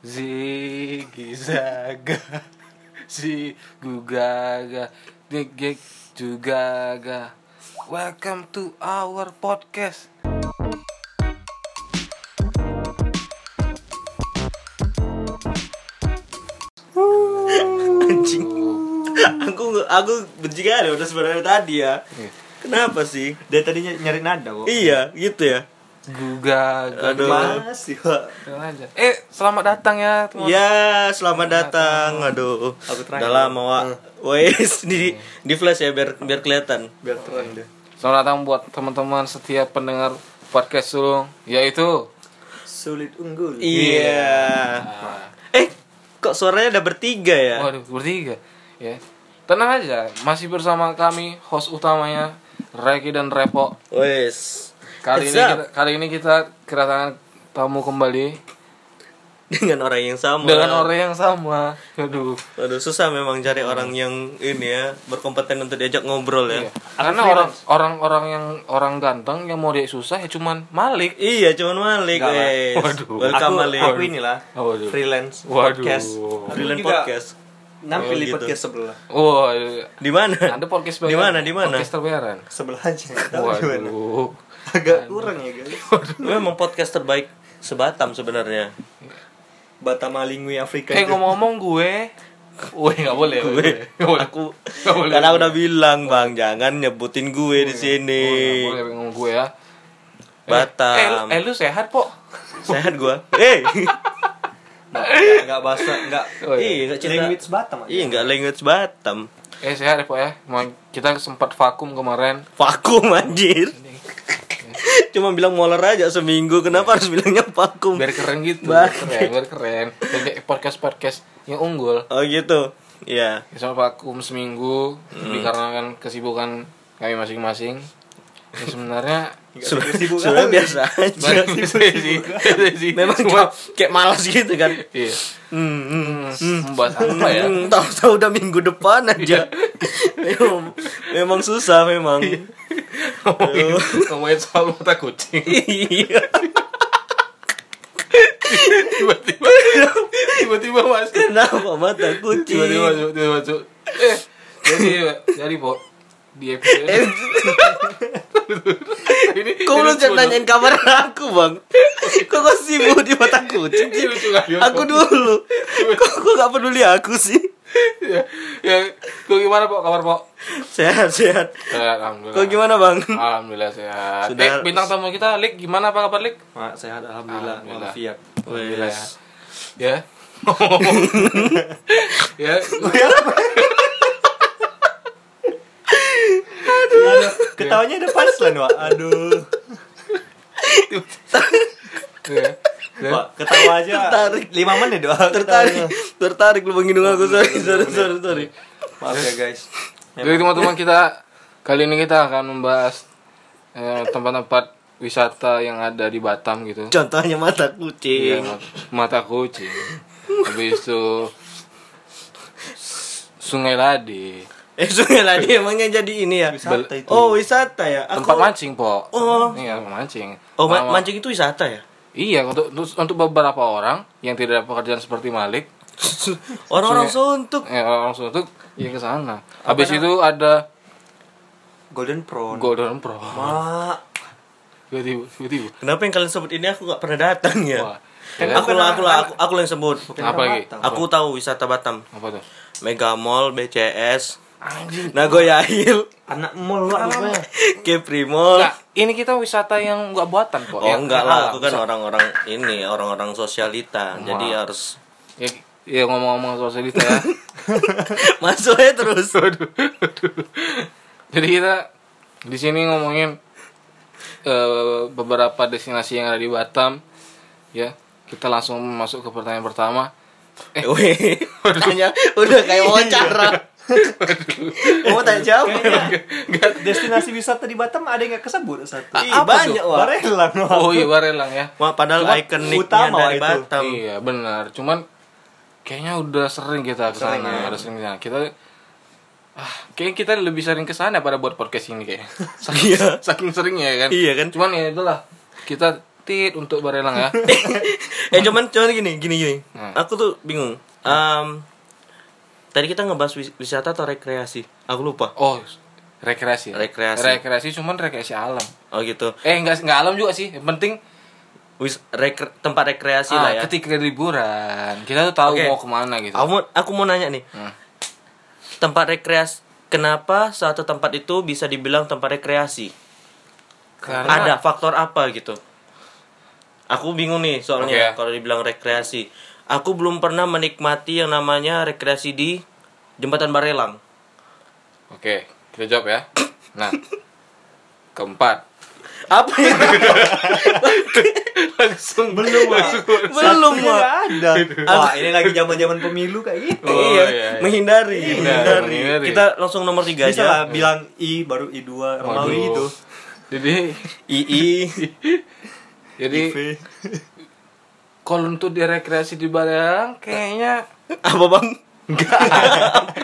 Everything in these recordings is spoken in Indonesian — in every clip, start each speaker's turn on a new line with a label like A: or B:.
A: Ziggy zaga. Si gugaga Digig juga ga Welcome to our podcast.
B: Anjing. Aku aku benci kali udah sebenarnya tadi ya.
A: Iya.
B: kenapa sih?
C: Dia tadinya nyari nada kok.
B: iya gitu ya
A: Gugaga
B: Aduh.
C: Masih,
A: aja. Eh selamat datang ya teman
B: ya selamat datang. aduh.
C: Aku terakhir.
B: udah lama wa wes di di flash ya biar biar kelihatan.
C: Biar terang deh.
A: Selamat datang buat teman-teman setiap pendengar podcast Sulung Yaitu
C: Sulit unggul.
B: iya. Eh kok suaranya ada bertiga ya?
A: Waduh bertiga. Ya. Tenang aja masih bersama kami host utamanya Reki dan Repo.
B: Wes
A: Kali ini
B: up?
A: kita, kali ini kita kedatangan tamu kembali
B: dengan orang yang sama
A: dengan orang yang sama. Aduh.
B: Aduh susah memang cari orang yang ini ya berkompeten untuk diajak ngobrol ya.
A: Iya. Karena orang orang orang yang orang ganteng yang mau dia susah ya cuman Malik.
B: Iya, cuman Malik. Wes.
A: Waduh.
B: Welcome
C: aku,
B: Malik.
C: aku inilah
A: Waduh.
C: freelance
A: Waduh.
C: podcast.
B: Freelance
C: Aku juga
B: podcast.
C: Nampil
B: Oh,
C: di
B: gitu.
C: podcast sebelah.
A: Wah,
B: Di mana?
A: ada podcast
B: Di mana? Di mana?
A: Podcast terbayaran.
C: Sebelah aja.
A: Waduh.
C: Agak kurang ya, guys.
B: Memang podcast terbaik sebatam sebenarnya.
C: Batama Lingui Afrika.
A: Eh
C: itu.
A: ngomong-ngomong gue, Woi nggak boleh.
B: gue
A: Nggak boleh.
B: aku
A: boleh.
B: karena aku udah bilang bang jangan nyebutin gue di sini
A: Oh, nggak boleh ngomong gue ya. Eh,
B: Batam.
A: Eh, eh, lu sehat, Po?
B: sehat gue eh
C: Nggak- nggak bahasa nggak
A: Oh, iya.
B: iya nggak cerita
C: language Batam aja.
B: iya nggak language Batam
A: Eh, sehat ya, Po ya. Emang kita sempat vakum kemarin.
B: vakum anjir cuma bilang molar aja seminggu. Kenapa harus bilangnya vakum?
A: Biar keren gitu biar keren biar keren. Biar kayak podcast podcast yang unggul.
B: Oh gitu. Iya.
A: Ya, sama vakum seminggu dikarenakan kesibukan kami masing-masing ya, sebenarnya
B: Sudah,
C: kesibukan.
B: sudah biasa aja.
A: Biasa sih,
B: memang
A: Cuma-
B: kayak, kayak malas gitu kan.
A: Iya.
B: Hmm, hmm.
A: Hmm, membahas apa ya?
B: Hmm, tahu-tahu udah minggu depan aja. Memang, memang susah memang.
A: Ngomongin ngomongin soal mata kucing.
B: Iya.
A: Tiba-tiba tiba-tiba mas
B: kenapa mata
A: tiba-tiba
B: kucing
A: masuk tiba-tiba masuk. Eh jadi jadi di episode ini.
B: Kok
A: ini lucu
B: nanyain kabar aku bang? Kok kau sibuk di mata kucing sih? Aku dulu. Kok kok gak peduli aku sih?
A: Ya, ya kok gimana po kabar po
B: Sehat sehat.
A: Sehat alhamdulillah.
B: Kok gimana bang?
A: Alhamdulillah sehat.
B: Sudah-
A: eh, bintang tamu kita Lik gimana? Apa kabar Lik?
C: Mak, sehat alhamdulillah.
A: Alhamdulillah. Alhamdulillah ya.
B: Wes.
A: ya ya
C: Aduh, ketawanya ada punchline, Wak. Aduh.
A: ya ya.
C: Wak, ketawa aja.
B: Tertarik.
C: 5 menit, Wak.
B: Tertarik Tertarik lu bang hidung aku Sorry sorry sorry sorry
C: Maaf ya, guys.
A: Jadi teman-teman kita kali ini kita akan membahas eh, tempat-tempat wisata yang ada di Batam gitu.
B: Contohnya mata
A: Iya,
B: kucing
A: mat- mata kucing. Habis itu Sungai Ladi,
B: Eh sungai lagi emangnya jadi ini ya
C: Wisata itu.
B: Oh wisata ya Aku
A: tempat mancing, Po.
B: Oh.
A: Iya, mancing.
B: Oh ma- mancing itu wisata ya
A: Iya, untuk untuk beberapa orang yang tidak ada pekerjaan seperti Malik,
B: Orang-orang
A: Sungai-
B: suntuk
A: eh, orang suntuk ya ke sana. Habis itu ada
C: Golden Prawn.
A: Golden Pro.
C: Mak.
A: Tiba-tiba, tiba-tiba.
B: Kenapa yang kalian sebut ini aku gak pernah datang ya
A: Wah. Ya,
B: Aku lah, aku lah, aku, aku lah yang sebut
A: Apa
C: orang
A: lagi?
B: Aku tahu wisata Batam
A: apa tuh?
B: Mega Mall, BCS,
A: Anjing.
B: Nagoya Hill,
C: Anak mall, Wak. pokoknya.
B: Capri Mall.
A: Ini kita wisata yang enggak buatan kok.
B: Oh
A: Yang
B: enggak lah, aku kan orang-orang ini, orang-orang sosialita. Jadi harus
A: Ya, ya ngomong-ngomong soal cerita ya.
B: masuk aja terus.
A: Jadi kita di sini ngomongin eh, beberapa destinasi yang ada di Batam. Ya, kita langsung masuk ke pertanyaan pertama.
B: Eh, weh, tanya udah kayak wawancara. Kamu tanya siapa?
C: Kayaknya destinasi wisata di Batam ada yang nggak kesebut satu.
B: Ih,
A: apa
B: banyak wah.
C: Barelang.
A: Oh iya Barelang ya.
B: Wah, padahal
C: Cuma
B: ikoniknya
C: utama
B: dari
C: itu.
B: Batam.
A: Iya benar. Cuman kayaknya udah sering kita ke sana.
C: Sering, ya.
A: Ada sering ke sana. Kita ah kayaknya kita lebih sering ke sana pada buat podcast ini kayaknya. Saking,
B: Iya.
A: saking seringnya ya kan.
B: Iya kan?
A: Cuman ya itulah kita tit untuk Barelang ya.
B: eh cuman cuman gini gini gini
A: Hmm.
B: aku tuh bingung Em, tadi kita ngebahas wis- wisata atau rekreasi aku lupa
A: Oh, rekreasi.
B: Rekreasi.
A: Rekreasi cuman rekreasi alam.
B: oh gitu
A: Eh, enggak enggak alam juga sih. Yang penting
B: Wis, rekre- tempat rekreasi
A: ah,
B: lah ya
A: ketika liburan, kita tuh tahu
B: Oke.
A: mau ke mana gitu.
B: aku mau aku mau nanya nih
A: Hmm.
B: tempat rekreasi kenapa suatu tempat itu bisa dibilang tempat rekreasi
A: Karena
B: ada faktor apa gitu aku bingung nih soalnya
A: Oke.
B: kalau dibilang rekreasi aku belum pernah menikmati yang namanya rekreasi di jembatan Barelang
A: Oke, kita jawab ya. Nah, keempat.
B: apa ya
A: langsung
C: Belum, Wak.
B: belum
C: ada. Wah, ini lagi zaman-zaman pemilu kayak gitu.
A: Oh,
B: iya,
A: iya, iya.
B: menghindari,
A: Iya,
B: menghindari.
A: menghindari.
B: Kita langsung nomor tiga
C: Bisa lah
B: aja.
C: bilang I baru I2 Romawi
A: Waduh.
C: gitu.
A: Jadi,
B: II.
A: jadi
C: IV.
A: Kalau untuk di rekreasi di Barelang kayaknya
B: Apa bang?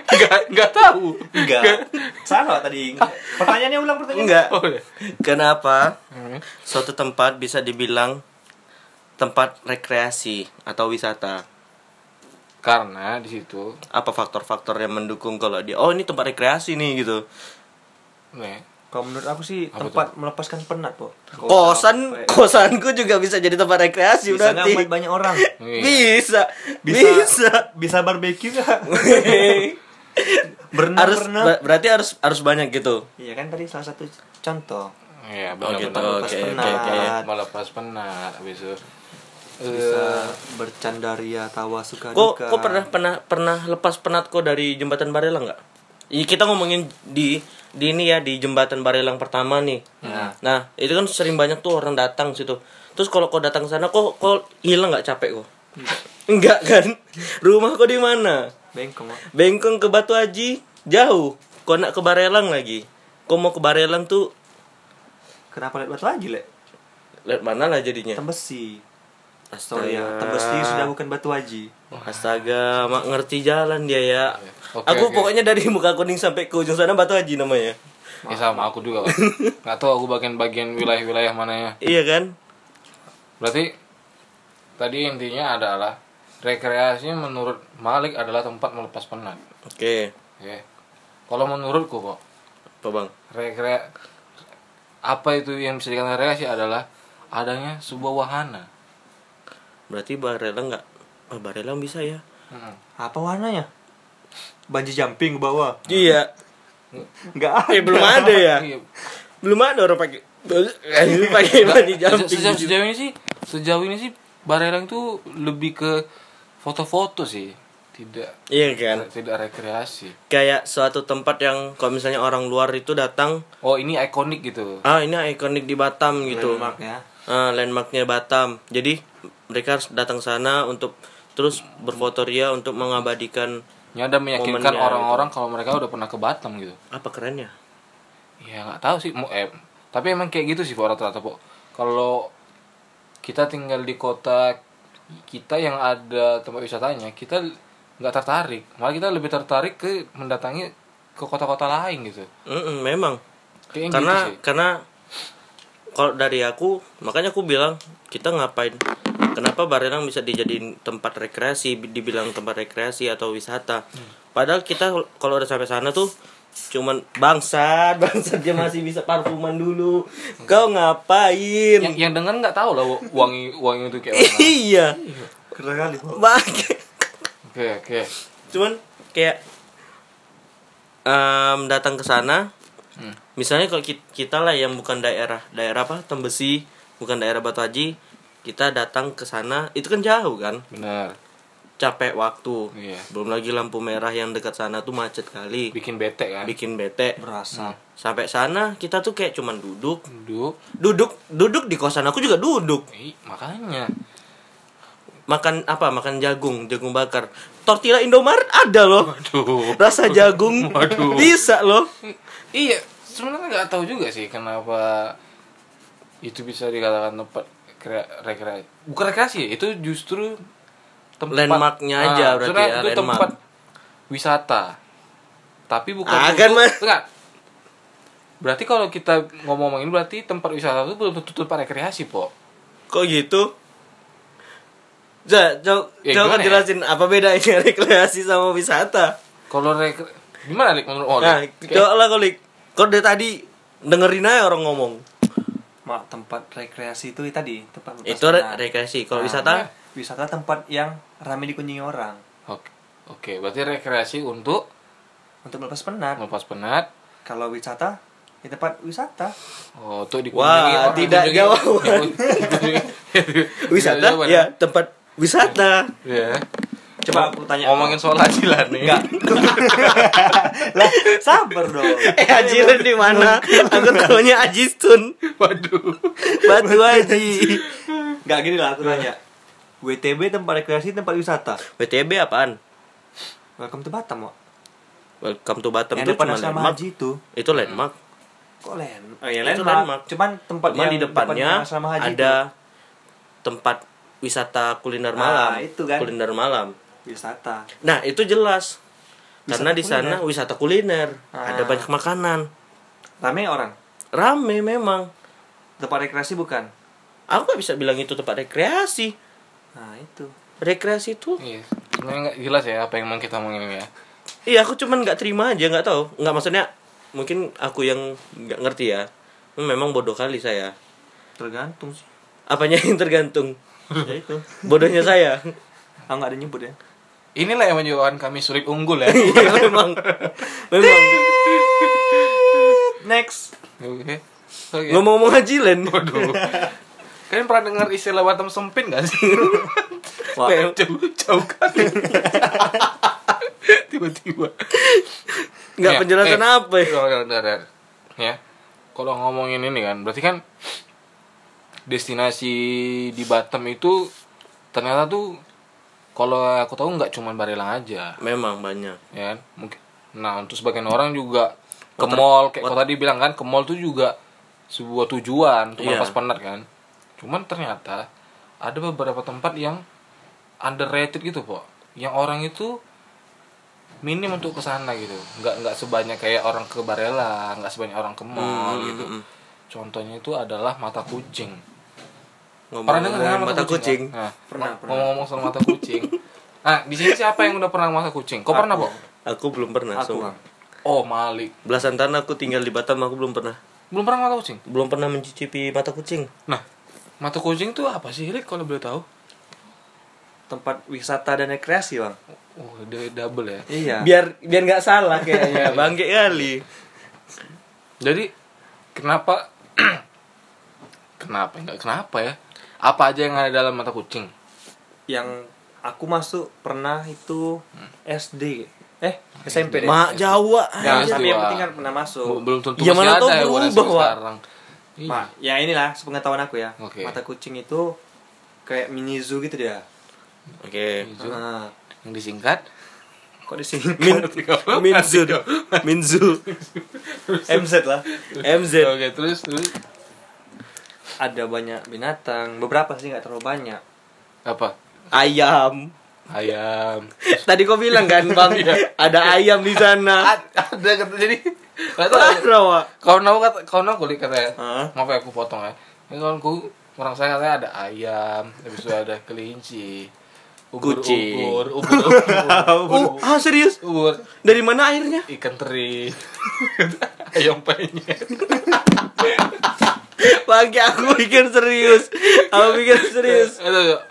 A: nggak nggak tahu.
C: Enggak. Salah tadi. Pertanyaannya ulang pertanyaan.
B: Enggak.
A: Oh, iya.
B: Kenapa
A: Hmm.
B: suatu tempat bisa dibilang tempat rekreasi atau wisata?
A: Karena di situ,
B: Apa faktor-faktor yang mendukung kalau dia oh ini tempat rekreasi nih gitu.
A: nih,
C: Kalau menurut aku sih
A: Apa
C: tempat melepaskan penat, Po.
B: Kosan
C: capek,
B: kosanku juga bisa jadi tempat rekreasi
C: bisa
B: berarti.
C: ngamet banyak orang.
A: Iya.
B: Bisa.
C: Bisa
B: Bisa.
C: bisa barbeque enggak? Berenang
B: harus
C: berenang.
B: ber- berarti harus harus banyak gitu.
C: Iya kan tadi salah satu contoh.
A: Iya,
B: Oh, gitu.
C: Melepas
B: Oke, oke,
C: penat.
B: oke.
A: Melepas penat habis itu.
C: Bisa
A: Eh,
C: bercandaria tawa suka
B: Kok
C: duka.
B: kok pernah pernah pernah lepas penat kok dari jembatan Barelang nggak? Ini kita ngomongin di di ini ya di jembatan Barelang pertama nih.
C: Ya.
B: Nah itu kan sering banyak tuh orang datang situ. Terus kalau kau datang sana kok kok hilang nggak capek kok? Enggak kan? Rumah kau di mana?
C: Bengkong.
B: Bengkong ke Batu Haji jauh. Kau nak ke Barelang lagi. Kau mau ke Barelang tuh
C: Kenapa lihat batu aja, Le?
B: lihat mana lah jadinya.
C: Tembesi.
B: Astaga.
C: Sorry ya, Tembesi sudah bukan batu haji.
B: Astaga, mak ngerti jalan dia ya.
A: Oke,
B: aku
A: oke.
B: pokoknya dari muka kuning sampai ke ujung sana Batu Haji namanya.
A: Ya sama aku juga. Pak. Nggak tahu aku bagian-bagian wilayah-wilayah mananya.
B: Iya kan?
A: Berarti tadi intinya adalah rekreasi menurut Malik adalah tempat melepas penat.
B: Oke.
A: Oke. Kalau menurutku kok
B: Apa bang?
A: rekre apa itu yang bisa dikatakan rekreasi adalah adanya sebuah wahana.
B: Berarti Barelang nggak? Oh, Barelang bisa ya?
A: Mm-mm.
C: Apa warnanya? Banji jumping ke bawah.
B: Iya.
C: Enggak ada.
B: Eh belum ada ya?
A: Iya.
B: Belum ada orang pakai Eh, pakai
A: Se-
B: jumping.
A: Sejauh, sejauh ini sih, sejauh ini sih Barelang tuh lebih ke foto-foto sih, tidak
B: Iya kan?
A: tidak rekreasi.
B: Kayak suatu tempat yang kalau misalnya orang luar itu datang,
A: Oh ini ikonik gitu.
B: ah ini ikonik di Batam gitu.
C: Landmark ya.
B: Ah, landmarknya Batam. Jadi mereka harus datang sana untuk terus berfotoria untuk mengabadikan
A: Ini ada meyakinkan orang-orang kalau mereka udah pernah ke Batam gitu.
B: apa kerennya?
A: Ya nggak tahu sih, eh, tapi emang kayak gitu sih rata-rata Pak. Kalau kita tinggal di kota kita yang ada tempat wisatanya, kita nggak tertarik. Malah kita lebih tertarik ke mendatangi ke kota-kota lain gitu.
B: Mm-mm, memang.
A: Kayak
B: karena
A: gitu sih.
B: karena kalau dari aku makanya aku bilang kita ngapain kenapa Barelang bisa dijadiin tempat rekreasi dibilang tempat rekreasi atau wisata padahal kita kalau udah sampai sana tuh cuman bangsat bangsat dia masih bisa parfuman dulu kau ngapain
A: Yang yang dengar nggak tahu lah wangi wangi itu kayak mana.
B: iya
C: Keren kali.
A: Oke oke.
B: cuman kayak em, datang ke sana
A: Hmm.
B: misalnya kalau ki- kita lah yang bukan daerah daerah apa Tembesi bukan daerah Batu Haji kita datang ke sana itu kan jauh kan
A: Benar.
B: capek waktu
A: Iya.
B: belum lagi lampu merah yang dekat sana tuh macet kali
A: Bikin bete kan.
B: bikin bete
C: Berasa.
B: sampai sana kita tuh kayak cuman duduk
A: Duduk.
B: duduk duduk di kosan aku juga duduk
A: Ih, makanya.
B: makan apa makan jagung jagung bakar tortilla Indomaret ada loh
A: Aduh.
B: rasa jagung
A: Waduh.
B: bisa loh
A: Iya, sebenarnya nggak tahu juga sih kenapa itu bisa dikatakan tempat kre- rekreasi. Bukan rekreasi, ya, itu justru tempat
B: Landmarknya aja berarti ya,
A: Itu
B: landmark.
A: tempat wisata. Tapi bukan
B: Ah, kan, Mas.
A: enggak. Berarti kalau kita ngomong-ngomong ini berarti tempat wisata itu belum tentu tempat rekreasi, Po.
B: Kok gitu? Ja, coba
A: Ya,
B: coba
A: ya?
B: jelasin apa bedanya rekreasi sama wisata.
A: Kalau rekre gimana Lik menurut oh,
B: Nah, coba lah Lik. Kau dari tadi dengerin aja orang ngomong.
C: Mak tempat rekreasi itu tadi tempat
B: Itu re- rekreasi. Kalau
C: Nah,
B: wisata
C: wisata tempat yang ramai dikunjungi orang
A: Oke. Oke, berarti rekreasi untuk
C: untuk melepas penat.
A: melepas penat.
C: Kalau wisata di tempat wisata.
A: Oh, untuk dikunjungi
B: Wah,
A: orang,
B: tidak.
A: Tidak
B: wisata ya tempat wisata.
A: Ya.
C: Coba aku tanya.
A: Ngomongin soal hajilan nih.
C: Enggak. lah, sabar dong.
B: Eh Ajilan di mana? Aku tahunya Ajistun.
A: Waduh.
B: Batu Haji.
C: Enggak gini lah aku tanya. WTB tempat rekreasi tempat wisata.
B: WTB apaan?
C: Welcome to Batam, Wak.
B: Welcome to Batam itu cuma landmark.
C: haji itu.
B: Itu landmark.
C: Kok land? Oh ya
B: Itu
C: landmark.
B: landmark.
C: Cuman tempat
B: Cuman
C: yang
B: di depannya
C: haji
B: ada tempat wisata kuliner
C: Ah,
B: malam.
C: itu kan.
B: Kuliner malam.
C: Wisata.
B: Nah, itu jelas. Karena
C: Wisata
B: di sana
C: kuliner.
B: wisata kuliner,
C: Ah.
B: ada banyak makanan.
C: Rame orang.
B: Rame memang.
C: Tempat rekreasi bukan.
B: Aku gak bisa bilang itu tempat rekreasi.
C: Nah, itu.
B: Rekreasi itu
A: Iya. Sebenarnya nggak jelas ya apa yang mau kita omongin ini ya.
B: Iya aku cuman nggak terima aja nggak tahu nggak maksudnya mungkin aku yang nggak ngerti ya memang bodoh kali saya
C: Tergantung sih.
B: apanya yang tergantung
C: ya itu.
B: bodohnya saya
C: Ah enggak ada nyebut ya.
A: Inilah yang menyebabkan kami sulit unggul ya.
B: Iya, memang memang
C: Next.
A: Oke. Oke.
B: ngomong-ngomong hajilen
A: Waduh. Kalian pernah dengar istilah Batam sempit gak sih?
C: Wah.
A: Jauh jauh kali. Tiba-tiba.
B: nggak
A: Ya,
B: penjelasan
A: eh,
B: apa ya
A: bentar, bentar. Ya. Kalau ngomongin ini kan, berarti kan destinasi di Batam itu ternyata tuh kalau aku tahu nggak cuma Barelang aja,
B: memang banyak
A: ya kan? Mungkin nah untuk sebagian orang juga ke mall kayak kau tadi bilang kan, ke mall tuh juga sebuah tujuan untuk melepas penat kan. Cuman ternyata ada beberapa tempat yang underrated gitu, Pak. Yang orang itu minim untuk ke sana gitu. Nggak nggak sebanyak kayak orang ke Barela, nggak sebanyak orang ke mall
B: Hmm,
A: gitu.
B: hmm, hmm.
A: Contohnya itu adalah mata kucing. Pernah
B: ngomong
A: dengar kan
B: mata kucing
A: Nah,
C: Pernah,
A: ngo-
C: pernah.
A: ngomong-ngomong soal mata kucing. Nah, di sini siapa yang udah pernah mata kucing? Kau pernah, Pak?
B: aku belum pernah
C: Aku.
A: Oh, Malik.
B: belasan tahun aku tinggal di Batam aku belum pernah
A: Belum pernah mata kucing?
B: belum pernah mencicipi mata kucing
A: Nah, mata kucing tuh apa sih, Rik, kalau boleh tahu?
C: Tempat wisata dan rekreasi, Bang.
A: Oh, udah double ya.
C: Iya.
B: biar biar nggak salah kayaknya bangke kali
A: Jadi kenapa kenapa enggak kenapa ya? Apa aja yang ada dalam mata kucing?
C: yang aku masuk pernah itu SD. Eh, SMP deh.
B: mak Jawa
A: Ya,
C: tapi yang penting kan pernah masuk.
A: Bel- Belum tentu
B: Ya,
A: masih
B: mana
A: ada
B: tahu
A: ya
B: berubah, Wak.
A: sekarang. Iya.
C: Ma, ya inilah sepengetahuan aku ya.
A: Oke.
C: Mata kucing itu kayak mini zoo gitu dia.
B: oke
A: Itu
C: Ah,
A: yang disingkat
C: kok di sini
B: Min Minzu Minzu
C: MZ lah.
B: MZ
A: Oke, terus terus
C: Ada banyak binatang, beberapa sih nggak terlalu banyak.
A: apa?
B: ayam.
A: Ayam.
B: tadi kau bilang kan bang? Ada ayam di sana.
A: Ada kata jadi tahu.
B: Wak.
A: kawan aku kata kawan aku kulik katanya
C: Hah?
A: maaf ya aku potong ya. Ini kawanku orang saya katanya ada ayam habis itu ada kelinci ubur
B: Kucing.
A: ubur ubur. Ubur,
B: oh ah serius?
A: Ubur.
B: Dari mana airnya
A: ikan teri. Ayam penyet
B: Bagi aku pikir serius Aku pikir serius
A: itu nggak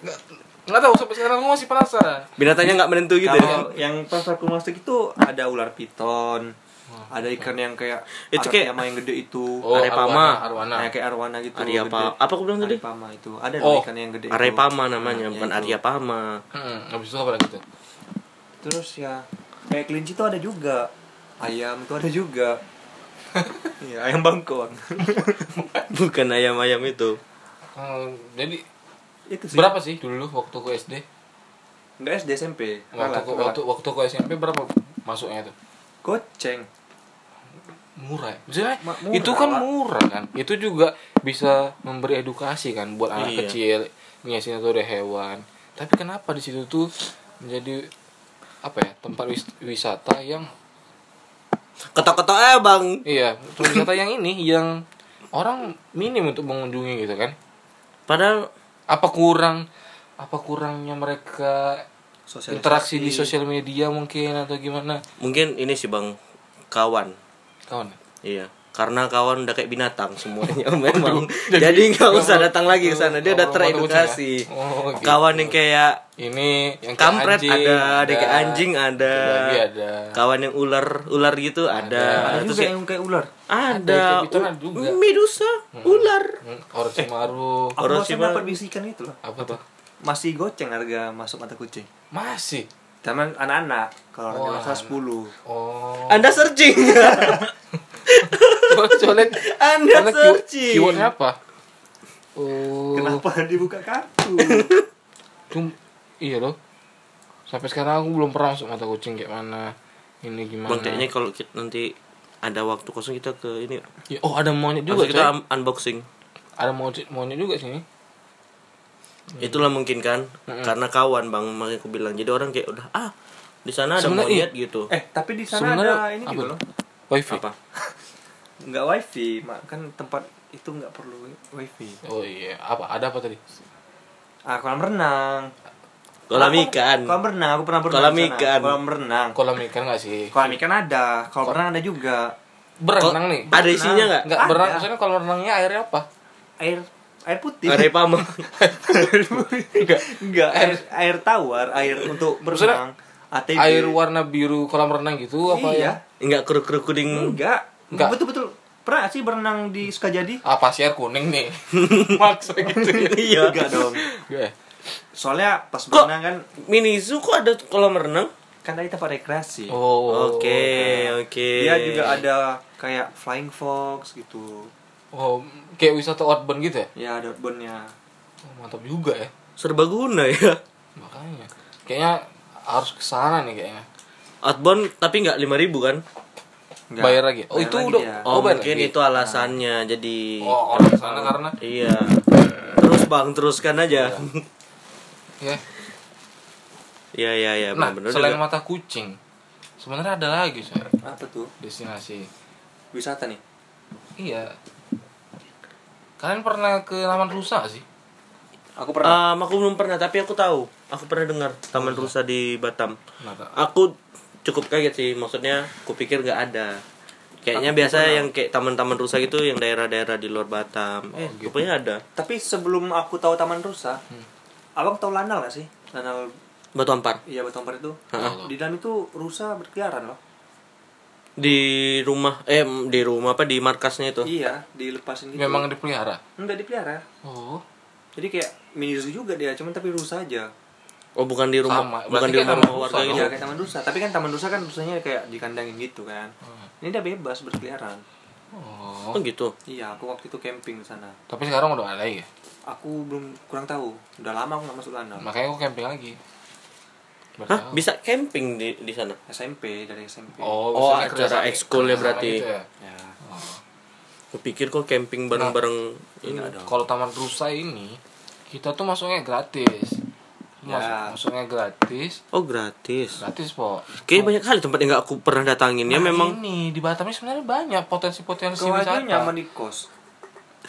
A: nggak nggak tahu sampai sekarang aku masih penasaran
B: Binatangnya nggak menentu gitu ya
C: Kalau yang pas aku masuk itu ada ular piton, ada ikan yang kayak
B: Itu kayak-
C: Arapyama yang gede itu.
A: oh
B: Arepama.
A: arwana arwana
C: Nah, kayak arwana gitu.
B: Arya
C: gede.
B: Pa Apa aku bilang tadi?
C: Arepama itu. Ada
A: Oh,
C: ikan yang gede. itu.
B: Arepama namanya
C: Nah,
B: Bukan
C: ya itu.
B: Arya Pama
A: hmm, habis itu apa lagi tuh
C: Terus ya kayak kelinci itu ada juga. Ayam itu ada juga. Iya, ayam bangkong.
B: Bukan ayam-ayam itu
A: Hmm, jadi
C: itu sih.
A: berapa sih dulu waktu ke SD
C: Enggak SD SMP.
A: waktu ke, waktu waktu ke SMP berapa masuknya tuh
C: goceng.
A: murah ya? Maksudnya
C: Ma- murah,
A: itu kan murah kan itu juga bisa memberi edukasi kan buat anak
B: Iya.
A: kecil nyiasin itu ada hewan tapi kenapa di situ tuh menjadi apa ya tempat wis- wisata yang
B: Ketok-ketok eh bang.
A: Iya wisata yang ini yang orang minim untuk mengunjungi gitu kan.
B: Padahal
A: apa kurang apa kurangnya mereka interaksi di sosial media mungkin atau gimana?
B: Mungkin ini sih bang. Kawan.
A: Kawan?
B: Iya karena kawan udah kayak binatang semuanya. Memang. Jadi nggak usah datang lagi ke sana. Dia udah teredukasi.
A: ya? Oh, gitu.
B: kawan yang kayak
A: ini yang kayak
B: kampret
A: anjing,
B: ada ada. kayak anjing ada.
A: Ada
B: kawan yang ular ular gitu ada,
C: Ada.
B: Terus
C: juga
B: kayak-
C: yang kayak ular.
B: ada.
A: Kayak ada juga.
B: medusa ular.
A: Hmm, Orochimaru.
C: Aku
B: Orang
C: barusan
B: Cima-
C: dapat bisikan itu loh.
A: apa tuh?
C: Masih goceng harga masuk mata kucing.
A: masih
C: Teman anak-anak kalau
A: Oh,
C: orang dewasa
A: anak.
C: 10.
A: oh.
B: Anda searching.
A: Lihat
B: anda searching.
A: keywordnya apa? Oh.
C: Kenapa dibuka kartu?
A: Cum, iya loh. Sampai sekarang aku belum pernah masuk mata kucing kayak mana ini gimana.
B: Bang kayaknya kalau kita nanti ada waktu kosong kita ke ini.
A: Ya, oh ada monyet
B: juga
A: juga
B: kita
A: coy.
B: un- unboxing.
A: Ada monyet monyet juga sini
B: itulah mungkin kan karena kawan bang makanya aku bilang jadi orang kayak udah ah di sana ada monyet gitu
C: eh, tapi di sana
A: Sebenarnya
C: ada ini
A: apa
C: juga
A: tuh?
C: loh.
A: wifi
B: apa
C: Enggak wifi, mak kan tempat itu nggak perlu wifi.
A: oh iya apa ada apa tadi
C: Ah, kolam renang.
B: kolam ikan
C: Kolam renang, aku pernah berenang.
B: Kolam
C: di sana.
B: ikan.
C: Kolam renang.
A: kolam ikan nggak sih
C: Kolam ikan ada, kolam renang ada juga.
A: berenang nih
B: ada isinya nggak
A: nggak berenang maksudnya kalau renangnya airnya apa
C: Air air putih.
B: ada pamong
A: enggak
C: Enggak, air air tawar, air untuk berenang. ATB.
A: air warna biru kolam renang gitu apa
C: iya.
A: ya
B: nggak keruk keruk kuning
C: Enggak.
A: Enggak.
C: Betul-betul. Pernah nggak sih berenang di Sukajadi?
A: apa sih air kuning nih maksa gitu ya
B: iya
C: Enggak dong.
A: Enggak ya?
C: Soalnya pas
B: Kok?
C: berenang kan
B: minizu kok ada kolam renang
C: kan tadi tempat rekreasi.
A: oh
B: oke oke
C: Dia juga ada kayak flying fox gitu.
A: oh kayak wisata outbound gitu ya?
C: Ya ada outboundnya.
A: oh, mantap juga ya.
B: Serbaguna ya.
A: Makanya. Kayaknya harus ke sana nih kayaknya.
B: Outbound tapi nggak lima ribu kan?
C: Enggak.
A: bayar lagi? Oh
C: Bayar
A: itu
C: lagi
A: udah
C: dia.
B: oh,
A: bayar
B: mungkin
A: lagi?
B: itu alasannya jadi
A: oh orang ke sana karena
B: iya. Terus bang teruskan aja.
A: Ya
B: iya. Iya iya
A: nah
B: benar
A: selain mata kucing sebenarnya ada lagi saya
C: Apa tuh?
A: destinasi.
C: Wisata nih.
A: iya kalian pernah ke Taman Rusa nggak sih
C: Aku pernah.
B: Um, aku belum pernah tapi aku tahu aku pernah dengar taman rusa di Batam
A: tak.
B: aku cukup kaget sih maksudnya aku pikir nggak ada kayaknya
C: Aku
B: biasa
C: pernah.
B: yang kayak taman-taman rusa gitu yang daerah-daerah di luar Batam eh
A: gitu.
B: rupanya ada
C: Tapi sebelum aku tahu Taman Rusa,
A: Hmm.
C: abang tahu Lanal gak sih? Lanal
B: Batu Ampar
C: iya Batu Ampar itu.
A: Heeh.
C: Di dalam itu rusa berkeliaran loh.
B: Di rumah eh di rumah apa di markasnya itu
C: Iya, dilepasin gitu.
A: memang dipelihara
C: enggak dipelihara.
A: oh
C: Jadi kayak mini zoo juga dia, cuman tapi rusa aja.
B: oh bukan di rumah
A: Sama,
B: bukan
A: berarti
B: di rumah
A: taman
B: warga gitu
C: Iya kayak taman rusa, tapi kan taman rusa kan rusanya kayak dikandangin gitu kan.
A: Hmm.
C: Ini dia bebas berkeliaran.
A: oh
B: oh gitu
C: Iya, aku waktu itu camping di sana.
A: tapi sekarang udah ada ya
C: Aku belum kurang tahu. Udah lama aku nggak masuk Lanal.
A: makanya aku camping lagi
B: Hah,
A: tahu.
B: bisa camping di di sana
C: SMP dari SMP.
A: oh,
B: Oh, acara ekskul ya berarti.
A: gitu ya?
C: Ya.
A: Oh.
B: Kupikir kok camping bareng-bareng ini
C: Enggak dong.
A: kalau taman rusa ini kita tuh masuknya gratis Masuk,
C: Ya.
A: masuknya gratis
B: oh gratis
A: gratis po
B: kayaknya banyak kali tempat yang nggak aku pernah datangin ya
A: Nah,
B: memang
A: ini di Batam ini sebenarnya banyak potensi-potensi wisata
C: nyaman di kos.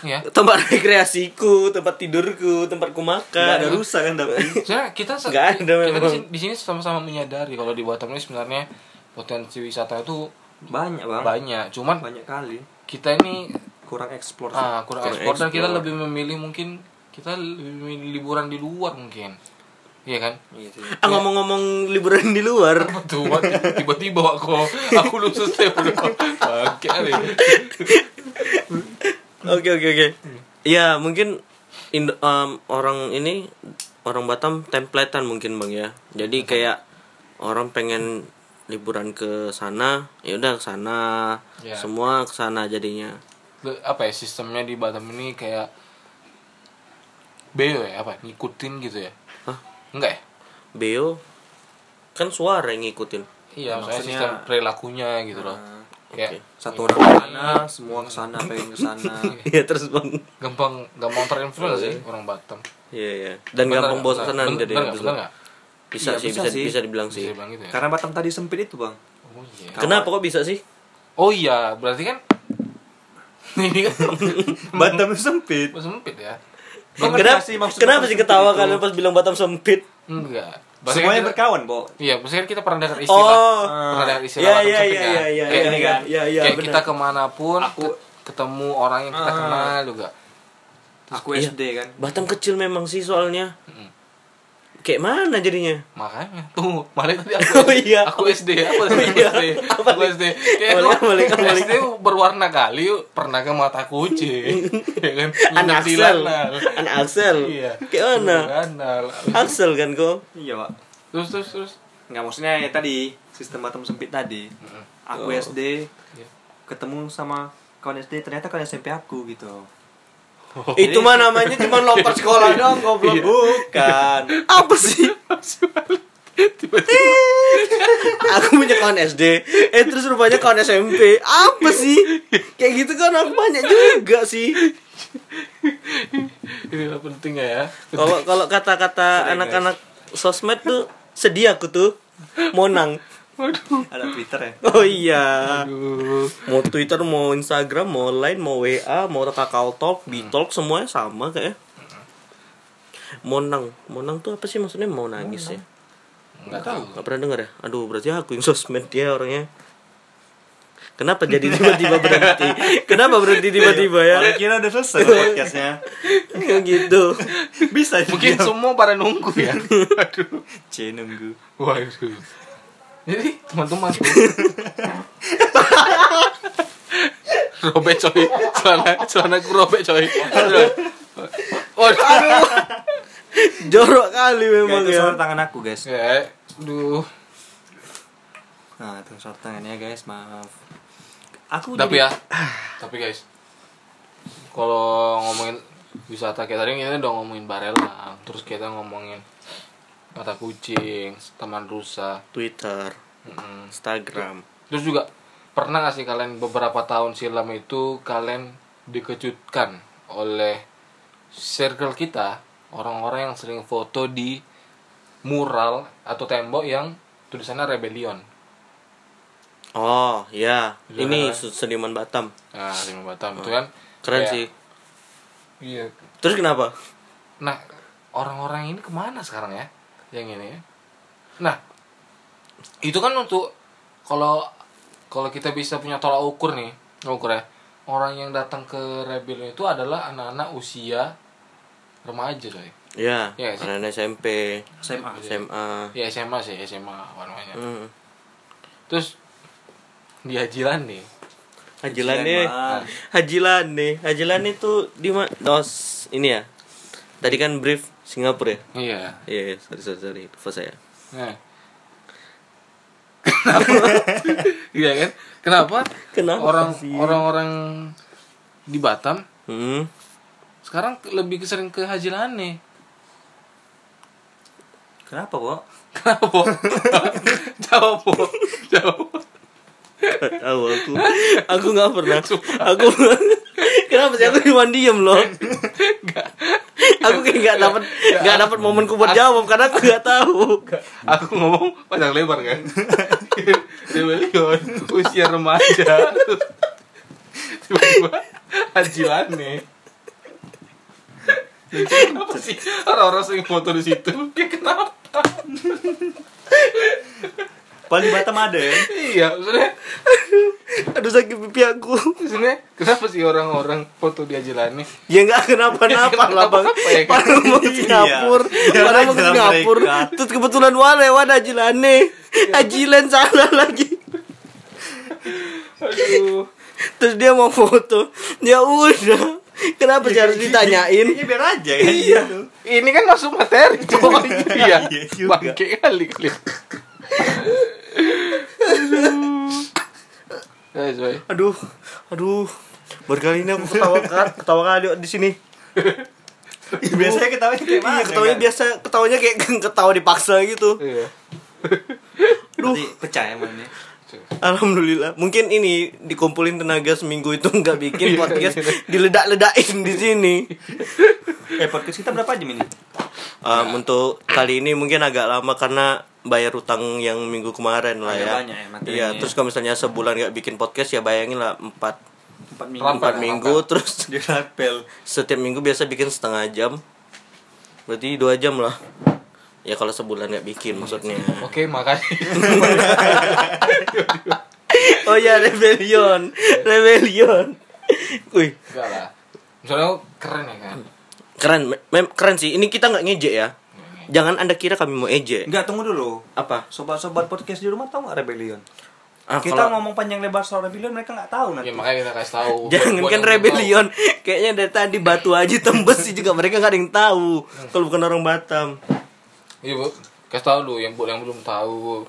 A: Ya
B: tempat rekreasiku tempat tidurku tempatku
C: Nggak
B: makan
C: ada rusa kan tapi.
A: sebenarnya kita
B: Nggak ada memang.
A: sini, di sini sama-sama menyadari kalau di Batam ini sebenarnya potensi wisata itu
C: Banyak bang.
A: banyak cuman
C: Banyak kali.
A: kita ini
C: Kurang eksplor.
A: ah, kurang,
B: Kurang
A: ekspor dan kita lebih memilih mungkin kita lebih memilih liburan di luar mungkin iya kan
C: Iya sih.
B: ah ngomong-ngomong liburan di luar
A: Betul, tiba-tiba aku aku belum selesai udah.
B: Oke oke oke ya mungkin Indo- em, orang ini orang Batam templatean mungkin bang ya jadi kayak orang pengen liburan ke sana ya udah ke sana
A: Ya.
B: semua ke sana jadinya
A: Apa ya sistemnya di Batam ini kayak beo ya apa ngikutin gitu ya?
B: Hah?
A: Enggak ya?
B: Beo kan suara yang ngikutin
A: Iya, maksudnya,
C: Maksudnya-
A: sistem perilakunya gitu loh.
C: Nah,
A: Kayak
C: Satu orang ke sana, semua ke sana, pengen ke sana.
B: Iya terus bang
A: gampang gampang terinfluence sih orang Batam.
B: Iya iya dan
A: Bener
B: gampang
A: nggak?
B: bosan
A: Bener-
B: jadi
A: bener
B: bisa
C: Iya,
B: sih
C: bisa
B: bisa
C: sih.
B: bisa dibilang
A: Bisa
B: sih
A: dibilang gitu ya?
C: Karena Batam tadi sempit itu bang.
A: Oh iya.
B: kenapa kok bisa sih
A: Oh iya, berarti kan ini kan
C: Batam sempit.
A: sempit ya.
B: kenapa
C: sih
B: kenapa sih ketawa kalian pas bilang Batam sempit
A: Enggak.
C: Semuanya
A: kita,
C: berkawan, Bo.
A: Iya, maksudnya kita pernah dengar istilah.
B: Oh.
A: Pernah dengar istilah
B: Iya, iya, iya,
A: kan?
B: iya, iya,
A: Kayak
C: iya,
A: ini kan.
B: iya, iya,
A: Kayak
B: benar.
A: kita ke mana pun
C: Aku-
A: ke- ketemu orang yang kita
C: Ah.
A: kenal juga.
C: Aku
B: Iya.
C: SD kan.
B: Batam kecil memang sih soalnya
A: Mm.
B: Kayak mana jadinya
A: Makanya tuh, malah tadi aku
B: Oh, iya.
A: aku SD, aku
B: iya.
A: SD.
B: Apa
A: Aku
B: nih?
A: SD. Kayak
B: Balik,
A: aku. SD berwarna kali yuk, pernah ke mata kucing. ya kan?
B: anak Axel anak Axel
A: Iya.
B: kayak mana. Axel kan kok
C: Iya, Pak.
A: Terus terus terus.
C: Nggak maksudnya ya tadi sistem Batam sempit tadi. Aku
B: Oh.
C: SD
A: Iya.
C: ketemu sama kawan SD ternyata kawan SMP aku gitu.
B: Itu mah namanya cuma lompat sekolah doang goblok. Bukan. Apa sih?
A: Tiba-tiba.
B: Aku punya kawan SD eh terus rupanya kawan SMP apa sih? Kayak gitu kan aku banyak juga sih.
A: Inilah pentingnya ya.
B: kalau kalau kata-kata anak-anak sosmed tuh sedih aku tuh. Monang
A: Waduh.
C: Ada Twitter ya.
B: oh iya
A: Aduh.
B: mau Twitter mau Instagram mau Line mau WA mau Kakao Talk Bitalk semuanya sama kayak Monang Monang tuh apa sih maksudnya mau nangis ya
A: Enggak tahu.
B: Gak pernah denger ya aduh berarti aku yang sosmed dia orangnya Kenapa jadi tiba-tiba berhenti? Kenapa berhenti tiba-tiba ya?
C: Orang kira udah selesai podcastnya.
B: Kayak gitu.
C: Bisa
A: Mungkin
C: juga.
A: semua pada nunggu ya. Aduh.
C: C nunggu.
A: Waduh. Jadi teman-teman robek coy celana celana ku robek coy Aduh. Waduh.
B: Jorok kali memang
C: itu
B: ya.
C: sorot tangan aku guys.
A: Ya, aduh.
C: Nah itu sorot tangannya guys maaf. Aku
A: Tapi
C: jadi-
A: ya, tapi guys, kalau ngomongin wisata kayak tadi kita udah ngomongin Barelang, terus kita ngomongin mata kucing, taman rusa,
B: Twitter. Instagram.
A: terus juga pernah gak sih kalian beberapa tahun silam itu kalian dikejutkan oleh circle kita orang-orang yang sering foto di mural atau tembok yang tulisannya rebellion
B: Oh, ya.
A: Iya,
B: Ini
A: kan?
B: se- seniman Batam.
A: nah di Batam itu kan
B: Keren
A: kayak-
B: sih.
A: iya
B: Terus kenapa?
A: nah orang-orang ini ke mana sekarang ya yang ini ya nah itu kan untuk kalau kalau kita bisa punya tolak ukur nih ukur ya orang yang datang ke rebellion itu adalah anak-anak usia remaja coy
B: Ya,
A: Iya sih.
B: anak SMP,
C: SMA.
B: SMA.
A: ya SMA sih SMA apa namanya
B: Hmm.
A: terus di Hajilan nih
B: Hajilan nih. Hajilan nih. Hajilan itu di mana? Dos ini ya. Tadi kan brief Singapura ya.
A: iya
B: Iya, iya, sorry sorry sorry. Lupa saya.
A: nah kenapa iya kan kenapa
B: Kenapa
A: orang
B: sih?
A: orang-orang di Batam
B: Hmm.
A: sekarang lebih sering ke Hajilan nih
C: Kenapa kok?
A: kenapa jawab jawab
B: Gak tahu aku. Aku nggak pernah. Aku Kenapa sih aku cuma diem loh? aku kayak nggak dapat nggak dapat momenku buat jawab karena aku nggak tahu.
A: aku ngomong panjang lebar kan? Rebellion usia remaja. Tiba-tiba Hajilan nih kenapa sih orang-orang sering foto di situ? Ya kenapa
C: Paling di Batam ada ya?
A: iya maksudnya
B: Aduh sakit pipi aku.
A: maksudnya kenapa sih orang-orang foto di Hajilan nih
B: Ya nggak kenapa-napa
A: Ya,
B: lah bang.
A: kenapa-napa ya?
B: Padahal mau ke
C: Iya.
B: Singapura,
C: Iya,
B: padahal mau ke Singapura. Terus kebetulan wale wadah ajilane, ajilan salah lagi.
A: aduh
B: Terus dia mau foto, ya udah. Kenapa sih harus ditanyain?
C: Iya biar aja kan.
A: Iya. Ini kan masuk materi, coy. iya.
C: Iya.
A: Bangke kali kalian. Boy.
B: Aduh, aduh. Berkali ini aku ketawa ketawa kali di sini.
C: Biasanya ketawanya kayak mana?
B: Iya, ketawanya
C: kan?
B: biasa ketawanya kayak ketawa dipaksa gitu.
A: Iya.
C: Nanti pecah ya mainnya.
B: Alhamdulillah. Mungkin ini dikumpulin tenaga seminggu itu nggak bikin
A: Iya,
B: podcast
A: iya.
B: diledak-ledakin di sini.
C: Eh podcast kita berapa jam ini?
B: Um, untuk kali ini mungkin agak lama karena bayar utang yang minggu kemarin lah
C: Agak
B: ya.
C: banyak ya
B: Iya,
C: ya.
B: terus kalau misalnya sebulan nggak bikin podcast ya bayangin lah empat
C: empat minggu.
B: empat minggu terus
C: dia rapel
B: setiap minggu biasa bikin setengah jam. Berarti dua jam lah. Ya kalau sebulan nggak bikin maksudnya.
A: Oke, makasih.
B: oh ya rebellion. Rebellion. Wih.
A: Enggak lah. Misalnya keren ya kan.
B: keren. Mem- keren sih. Ini kita nggak ngejek ya jangan anda kira kami mau ejek
C: enggak tunggu dulu
B: apa
C: sobat-sobat podcast di rumah tahu nggak rebellion
B: ah,
C: kita
B: kalau-
C: ngomong panjang lebar soal rebellion mereka nggak tahu nanti
A: Ya makanya kita kasih tahu.
B: jangan
A: Buat
B: kan rebellion kayaknya dari tadi batu aja tembus sih juga mereka nggak ada yang tahu kalau bukan orang Batam.
A: Iya, Bu. Kasih tahu lu yang buat yang belum tahu.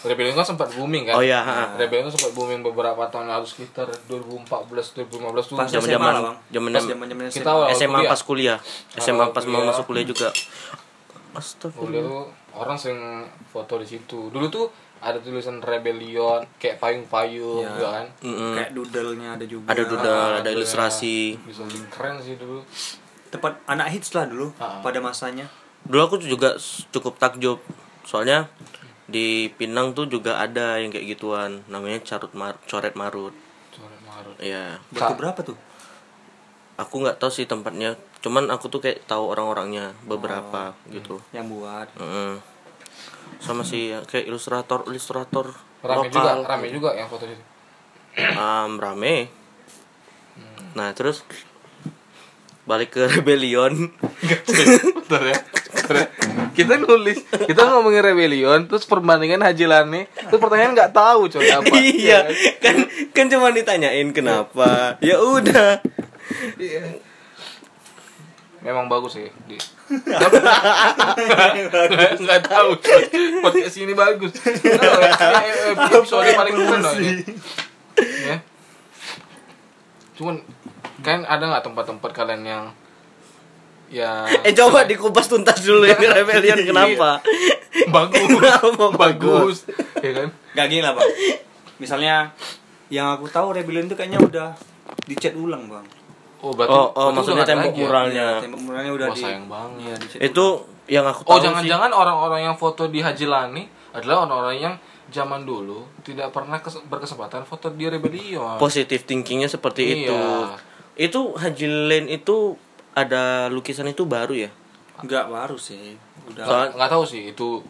A: Rebellion kan sempat booming kan?
B: Oh, iya, ha.
A: Rebellion kan sempat booming beberapa tahun lalu sekitar 2014 2015 tuh.
C: Pas
B: Zaman- zaman-
C: Bang.
B: zaman-
C: zaman-zaman
A: Kita
C: SMA.
A: awal
B: SMA
A: kuliah.
B: pas kuliah SMA pas mau masuk kuliah juga Astagfirullah
A: tuh orang sering foto di situ. Dulu tuh ada tulisan Rebellion kayak payung-payung
C: Iya.
A: juga kan.
B: Mm-mm.
C: kayak doodle-nya ada juga
B: ada doodle ada
A: Ada
B: ilustrasi
A: Bisa bikin keren sih dulu.
C: tepat anak hits lah dulu
A: Ah.
C: pada masanya
B: dulu aku juga cukup takjub soalnya di Pinang tuh juga ada yang kayak gituan namanya carut mar coret marut
A: Coret marut.
B: ya
C: Batu
A: Sa-
C: berapa tuh
B: aku nggak tahu sih tempatnya. Cuman aku tuh kayak tahu orang-orangnya beberapa gitu.
C: Yang buat.
B: Mm-mm. sama sih ya, kayak ilustrator ilustrator.
A: Rame juga,
B: lokal
A: rame juga yang foto itu.
B: um, rame. Nah terus balik ke rebellion.
A: Bentar ya. Bentar ya. Kita nulis, kita ngomongin rebellion, terus perbandingan Haji Lane, terus pertanyaan nggak tahu coy apa.
B: iya kan? kan cuma ditanyain kenapa. Ya udah
A: Memang bagus sih. Di. Nggak tahu. Podcast ini bagus. Ini episode paling keren loh ini. Ya. Cuman kan ada nggak tempat-tempat kalian yang ya
B: eh coba dikupas tuntas dulu ini rebellion kenapa
A: bagus
B: Kenapa
A: bagus ya kan
C: Gak gini lah bang Misalnya Yang aku tahu Rebellion itu kayaknya udah Dicat ulang bang
A: oh berarti
B: oh oh maksudnya tembok
A: lagi ya?
B: muralnya
C: Iya, Tembok muralnya udah
A: Wah,
C: di
A: sayang banget.
C: Iya, dicat
B: itu yang aku tahu
A: Oh jangan-jangan orang-orang yang foto di Haji Lani adalah orang-orang yang zaman dulu tidak pernah kes- berkesempatan foto di Rebellion.
B: positive thinkingnya seperti
A: Iya.
B: itu itu Haji Lane itu ada lukisan itu baru ya
C: Enggak baru sih Udah
B: Soal-
A: Nggak tahu sih itu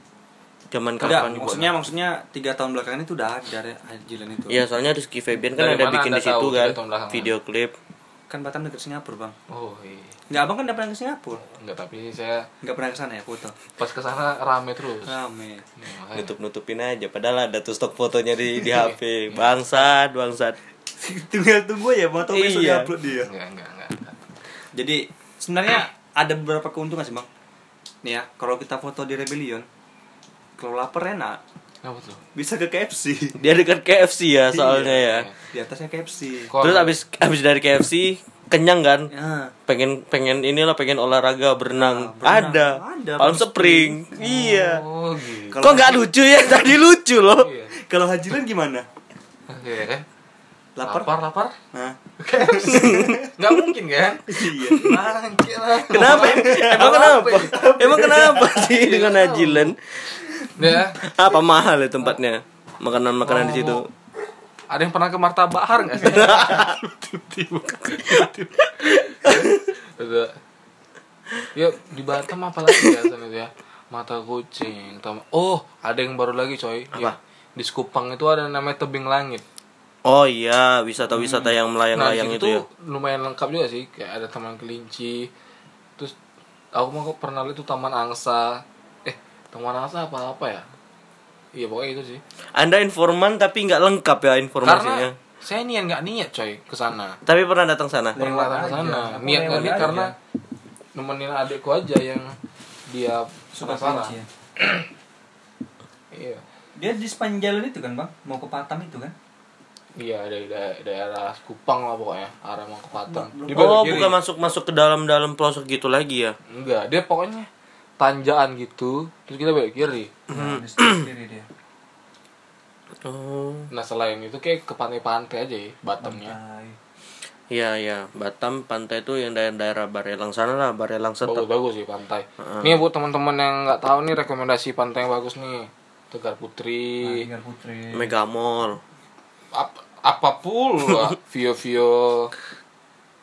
B: zaman
C: Enggak,
B: kapan
C: maksudnya maksudnya tiga tahun belakangan itu udah ada Hajilan itu.
B: Iya soalnya Rizky Febian kan
A: Dari
B: ada bikin di situ kan video klip
C: Kan Batam dekat Singapura bang.
A: oh iya.
C: Enggak abang kan udah pernah ke Singapura.
A: Enggak tapi saya
C: Enggak pernah ke sana ya foto.
A: pas ke sana rame terus.
C: Rame.
A: Nih, makanya.
B: nutup nutupin aja padahal ada tuh stok fotonya di di HP bangsat bangsat
C: Tinggal tunggu ya, mau tahu besok
B: Iya.
C: upload dia.
A: Enggak, enggak, enggak. enggak.
C: Jadi sebenarnya ada beberapa keuntungan sih bang. Nih ya, kalau kita foto di Rebellion, kalau lapar enak,
A: Apa tuh?
C: bisa ke KFC.
B: dia dekat KFC ya soalnya ya
C: Di atasnya KFC.
A: Kok-
B: terus abis abis dari KFC kenyang kan
C: Ya.
B: pengen pengen inilah pengen olahraga berenang,
C: Ah, berenang.
B: ada
C: Ada,
B: Palm Spring iya
A: Oh, gitu.
B: Kok nggak lucu ya tadi lucu loh
A: Iya.
C: Kalau Hajilan gimana?
A: Oke?
C: Lapar?
A: Lapar, lapar.
C: Nah.
A: Enggak mungkin kan?
C: Iya.
A: Lah.
B: kenapa emang kenapa emang kenapa sih dengan Hajilan
A: Ya.
B: apa mahal ya tempatnya makanan makanan di situ
A: Ada yang pernah ke Marta Bahar nggak sih? Ya di Batam apa lagi ya sana itu ya? Mata kucing. Tam- Oh, ada yang baru lagi coy.
B: Apa?
A: Ya, di Sekupang itu ada namanya tebing langit.
B: oh iya wisata-wisata yang melayang-layang
A: nah,
B: itu
A: situ
B: ya
A: lumayan lengkap juga sih. Kayak ada taman kelinci. Terus aku mau pernah lihat itu taman angsa. Taman angsa apa apa ya? Iya pokoknya itu sih.
B: anda informan tapi nggak lengkap ya informasinya
A: Karena saya niat nggak niat coy ke sana.
B: tapi pernah datang sana
A: pernah datang ke
C: aja.
A: sana niat
C: aja.
A: karena nemenin adikku aja yang dia
C: Suka kelinci ya.
A: iya
C: Dia di sepanjang jalan itu kan bang, mau ke Batam itu kan?
A: iya dari daerah, daerah Kupang lah pokoknya arah mau ke Batam Di
B: oh bukan masuk masuk ke dalam dalam pelosok gitu lagi ya
A: enggak dia pokoknya tanjakan gitu terus kita belok kiri.
C: Nah, kiri dia.
B: oh.
A: Nah selain itu kayak ke pantai-pantai aja ya Batamnya.
B: Iya iya. Batam pantai itu yang daerah-daerah Barelang sana lah Barelang
A: bagus
B: setep
A: bagus sih pantai. Nih buat teman-teman yang nggak tahu nih rekomendasi pantai yang bagus nih. Tegar Putri.
C: Tinggal Putri.
B: Megamall
A: apa apa pula? Vio Vio.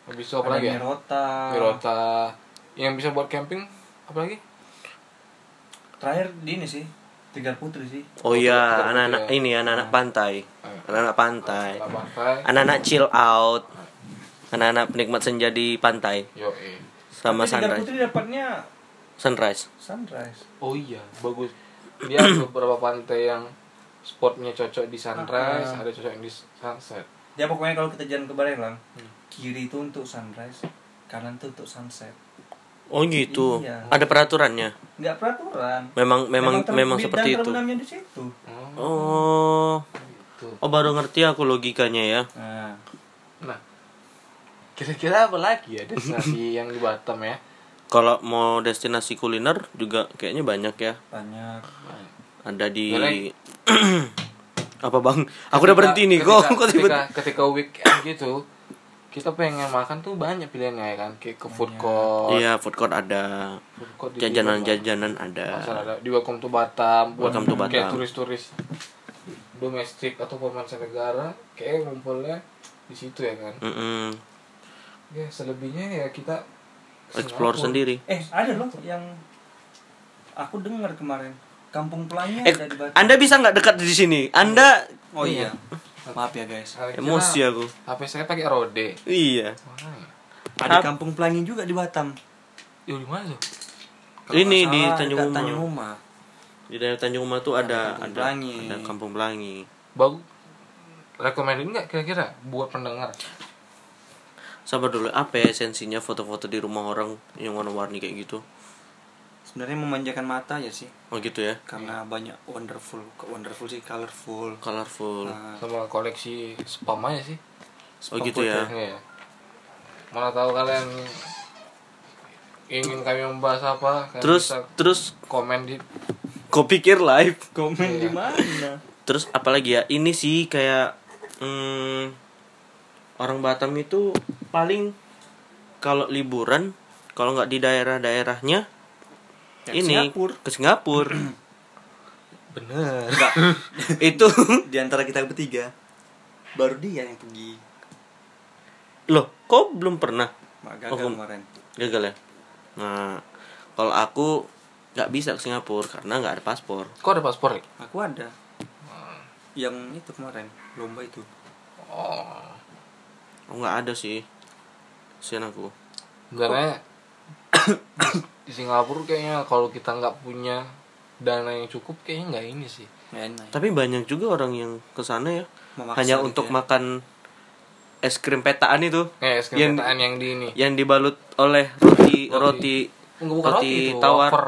A: Habis itu apa
C: Ada
A: lagi ya?
C: Mirota.
A: Mirota. Yang bisa buat camping apa lagi
C: Terakhir di ini sih. Tiga putri sih.
B: Oh iya, anak-anak
A: ya.
B: ini anak-anak pantai. Anak-anak pantai.
A: Anak pantai
B: Anak-anak chill out. Anak-anak penikmat senja di pantai
A: yo eh
B: sama
C: Tapi Tiga
B: sunrise.
C: putri dapatnya
B: Sunrise.
C: sunrise.
A: oh iya bagus dia ada beberapa pantai yang spotnya cocok di sunrise
C: Ah.
A: ada cocok yang di sunset
C: Ya pokoknya kalau kita jalan ke Barelang,
A: Hmm.
C: kiri itu untuk sunrise, kanan itu untuk sunset.
B: Oh gitu.
C: Iya.
B: Ada peraturannya.
C: Nggak peraturan.
B: Memang memang memang
C: dan
B: seperti itu.
C: di situ.
A: oh,
B: Oh.
A: gitu.
B: Oh baru ngerti aku logikanya ya.
C: Nah,
A: nah kira-kira apa lagi ya destinasi yang di Batam ya
B: Kalau mau destinasi kuliner juga kayaknya banyak ya.
C: banyak.
B: Ada di apa bang? Aku udah berhenti nih kok.
A: ketika,
B: Kok
A: ketika, ketika weekend gitu kita pengen makan tuh banyak pilihannya ya kan kayak ke food court
B: Iya food court ada.
A: food court di
B: Jajanan-jajanan
A: Pasar
B: ada.
A: ada di Welcome to Batam buat
B: Welcome to
A: kayak
B: Batam.
A: turis-turis domestik atau mancanegara kayak ngumpulnya di situ ya kan
B: Mm-mm.
A: ya selebihnya ya kita
B: Explore
A: Singapura.
B: sendiri.
C: Eh, ada loh yang aku dengar kemarin. Kampung Pelangi
B: Eh,
C: ada di Batam.
B: Anda bisa nggak dekat di sini? Anda
C: Oh iya. Maaf ya guys.
A: Kira
B: emosi aku.
A: HP saya pakai Rode
B: Iya.
C: Ada
B: Ap-
C: Kampung Pelangi juga di Batam.
A: Ya di mana tuh?
C: Kalau
B: Ini di Tanjung Uma.
C: Tanjung Uma.
B: Di daerah Tanjung Uma tuh ada
C: Kampung
B: ada
C: Pelangi.
B: ada Kampung Pelangi.
A: Bagus. Recommended nggak kira-kira buat pendengar?
B: Sabar dulu, apa ya esensinya foto-foto di rumah orang yang warna-warni kayak gitu?
C: Sebenarnya memanjakan mata ya sih.
B: Oh gitu ya,
C: Karena banyak wonderful, wonderful sih colorful.
B: colorful.
C: Nah,
A: Sama koleksi spam aja sih.
B: Oh gitu ya.
A: Iya. Mana tahu kalian ingin kami membahas apa? Kalian
B: Terus
A: bisa
B: terus
A: komen di
B: kau pikir live?
C: komen
A: Iya.
C: di mana?
B: Terus apalagi ya? Ini sih kayak hmm, orang Batam itu paling kalau liburan kalau nggak di daerah-daerahnya
C: Ya, ke
B: ini
C: Singapura.
B: ke Singapura.
A: bener.
C: Enggak.
B: itu
C: di antara kita bertiga baru dia yang pergi.
B: loh, kok belum pernah
C: gagal
B: Oh,
C: kemarin.
B: gagal ya? Nah, kalau aku nggak bisa ke Singapura karena nggak ada paspor.
A: Kok ada paspor ya?
C: Aku ada. Yang itu kemarin, lomba itu.
A: Oh.
B: Oh nggak ada sih. Sian aku.
A: Sebenarnya di Singapura kayaknya kalau kita nggak punya dana yang cukup kayaknya nggak ini sih.
C: Ya, enak.
B: Tapi banyak juga orang yang ke sana ya.
C: Memaksa
B: hanya
C: gitu
B: untuk
C: ya.
B: makan es krim petaan itu
A: Kayak es krim
B: Yang-
A: petaan yang di ini.
B: yang dibalut oleh roti
A: Roti.
B: roti roti
A: roti itu,
B: tawar.
A: wafer.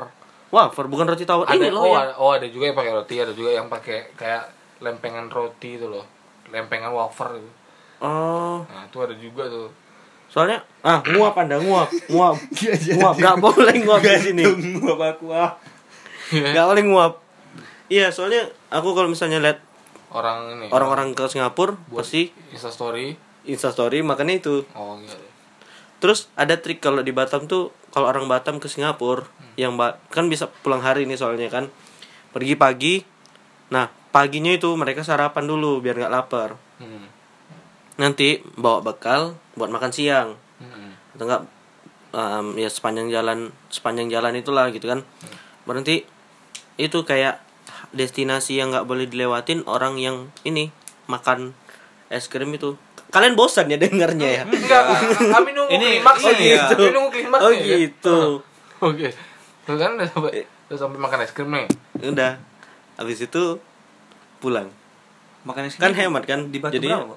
B: Wafer bukan roti tawar.
A: Ada,
B: Ini loh
A: oh,
B: ya.
A: ada, oh ada juga yang pakai roti, ada juga yang pakai kayak lempengan roti itu loh. Lempengan wafer itu.
B: Oh,
A: Nah, itu ada juga tuh.
B: Soalnya ah nguap Anda nguap, nguap. nguap, nggak boleh nguap di sini.
C: Nguap aku ah.
B: Nggak boleh nguap. Iya, soalnya aku kalau misalnya lihat
A: Orang ini.
B: orang-orang ke Singapura
A: buat
B: pasti
A: Insta story.
B: Insta story makanya itu.
A: Oh iya.
B: Terus ada trik kalau di Batam tuh kalau orang Batam ke Singapura yang ba- kan bisa pulang hari ini soalnya kan pergi pagi. Nah paginya itu mereka sarapan dulu biar nggak lapar.
A: Hmm.
B: Nanti bawa bekal buat makan siang
A: Hmm.
B: atau enggak um, ya sepanjang jalan sepanjang jalan itulah gitu kan. Berarti itu kayak destinasi yang nggak boleh dilewatin orang yang ini makan es krim itu. Kalian bosan ya dengarnya ya?
A: Enggak, kami nunggu
C: Ini-
A: klimaks
C: oh
A: aja.
C: iya.
A: Kami nunggu klimaks
B: Oh
A: ya.
B: gitu.
A: Oke. Tuh kan udah sampai udah sampai makan es krim nih.
B: Udah. Habis itu pulang.
C: Makan es
B: Kan
C: krim
B: hemat kan?
C: Di Batu berapa?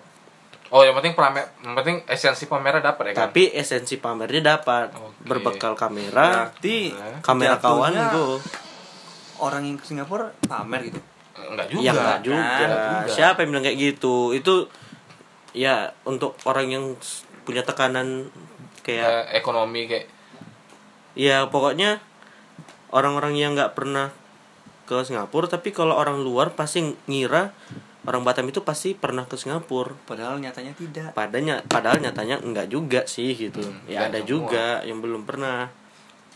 A: Oh, yang penting pramer, yang penting esensi pamernya dapat ya kan?
B: Tapi esensi pamernya dapat.
A: Oke.
B: Berbekal kamera,
C: Berarti
B: kamera kawan gue.
C: Orang yang ke Singapura pamer gitu.
A: enggak juga.
B: Ya enggak juga.
A: Enggak juga.
B: Siapa yang bilang kayak gitu? Itu ya untuk orang yang punya tekanan kayak
A: Kayak ekonomi kayak
B: ya pokoknya orang-orang yang nggak pernah ke Singapura tapi kalau orang luar pasti ngira orang Batam itu pasti pernah ke Singapura.
C: Padahal nyatanya tidak.
B: padanya padahal nyatanya enggak juga sih gitu.
A: Hmm,
B: ya ada
A: semua.
B: juga yang belum pernah.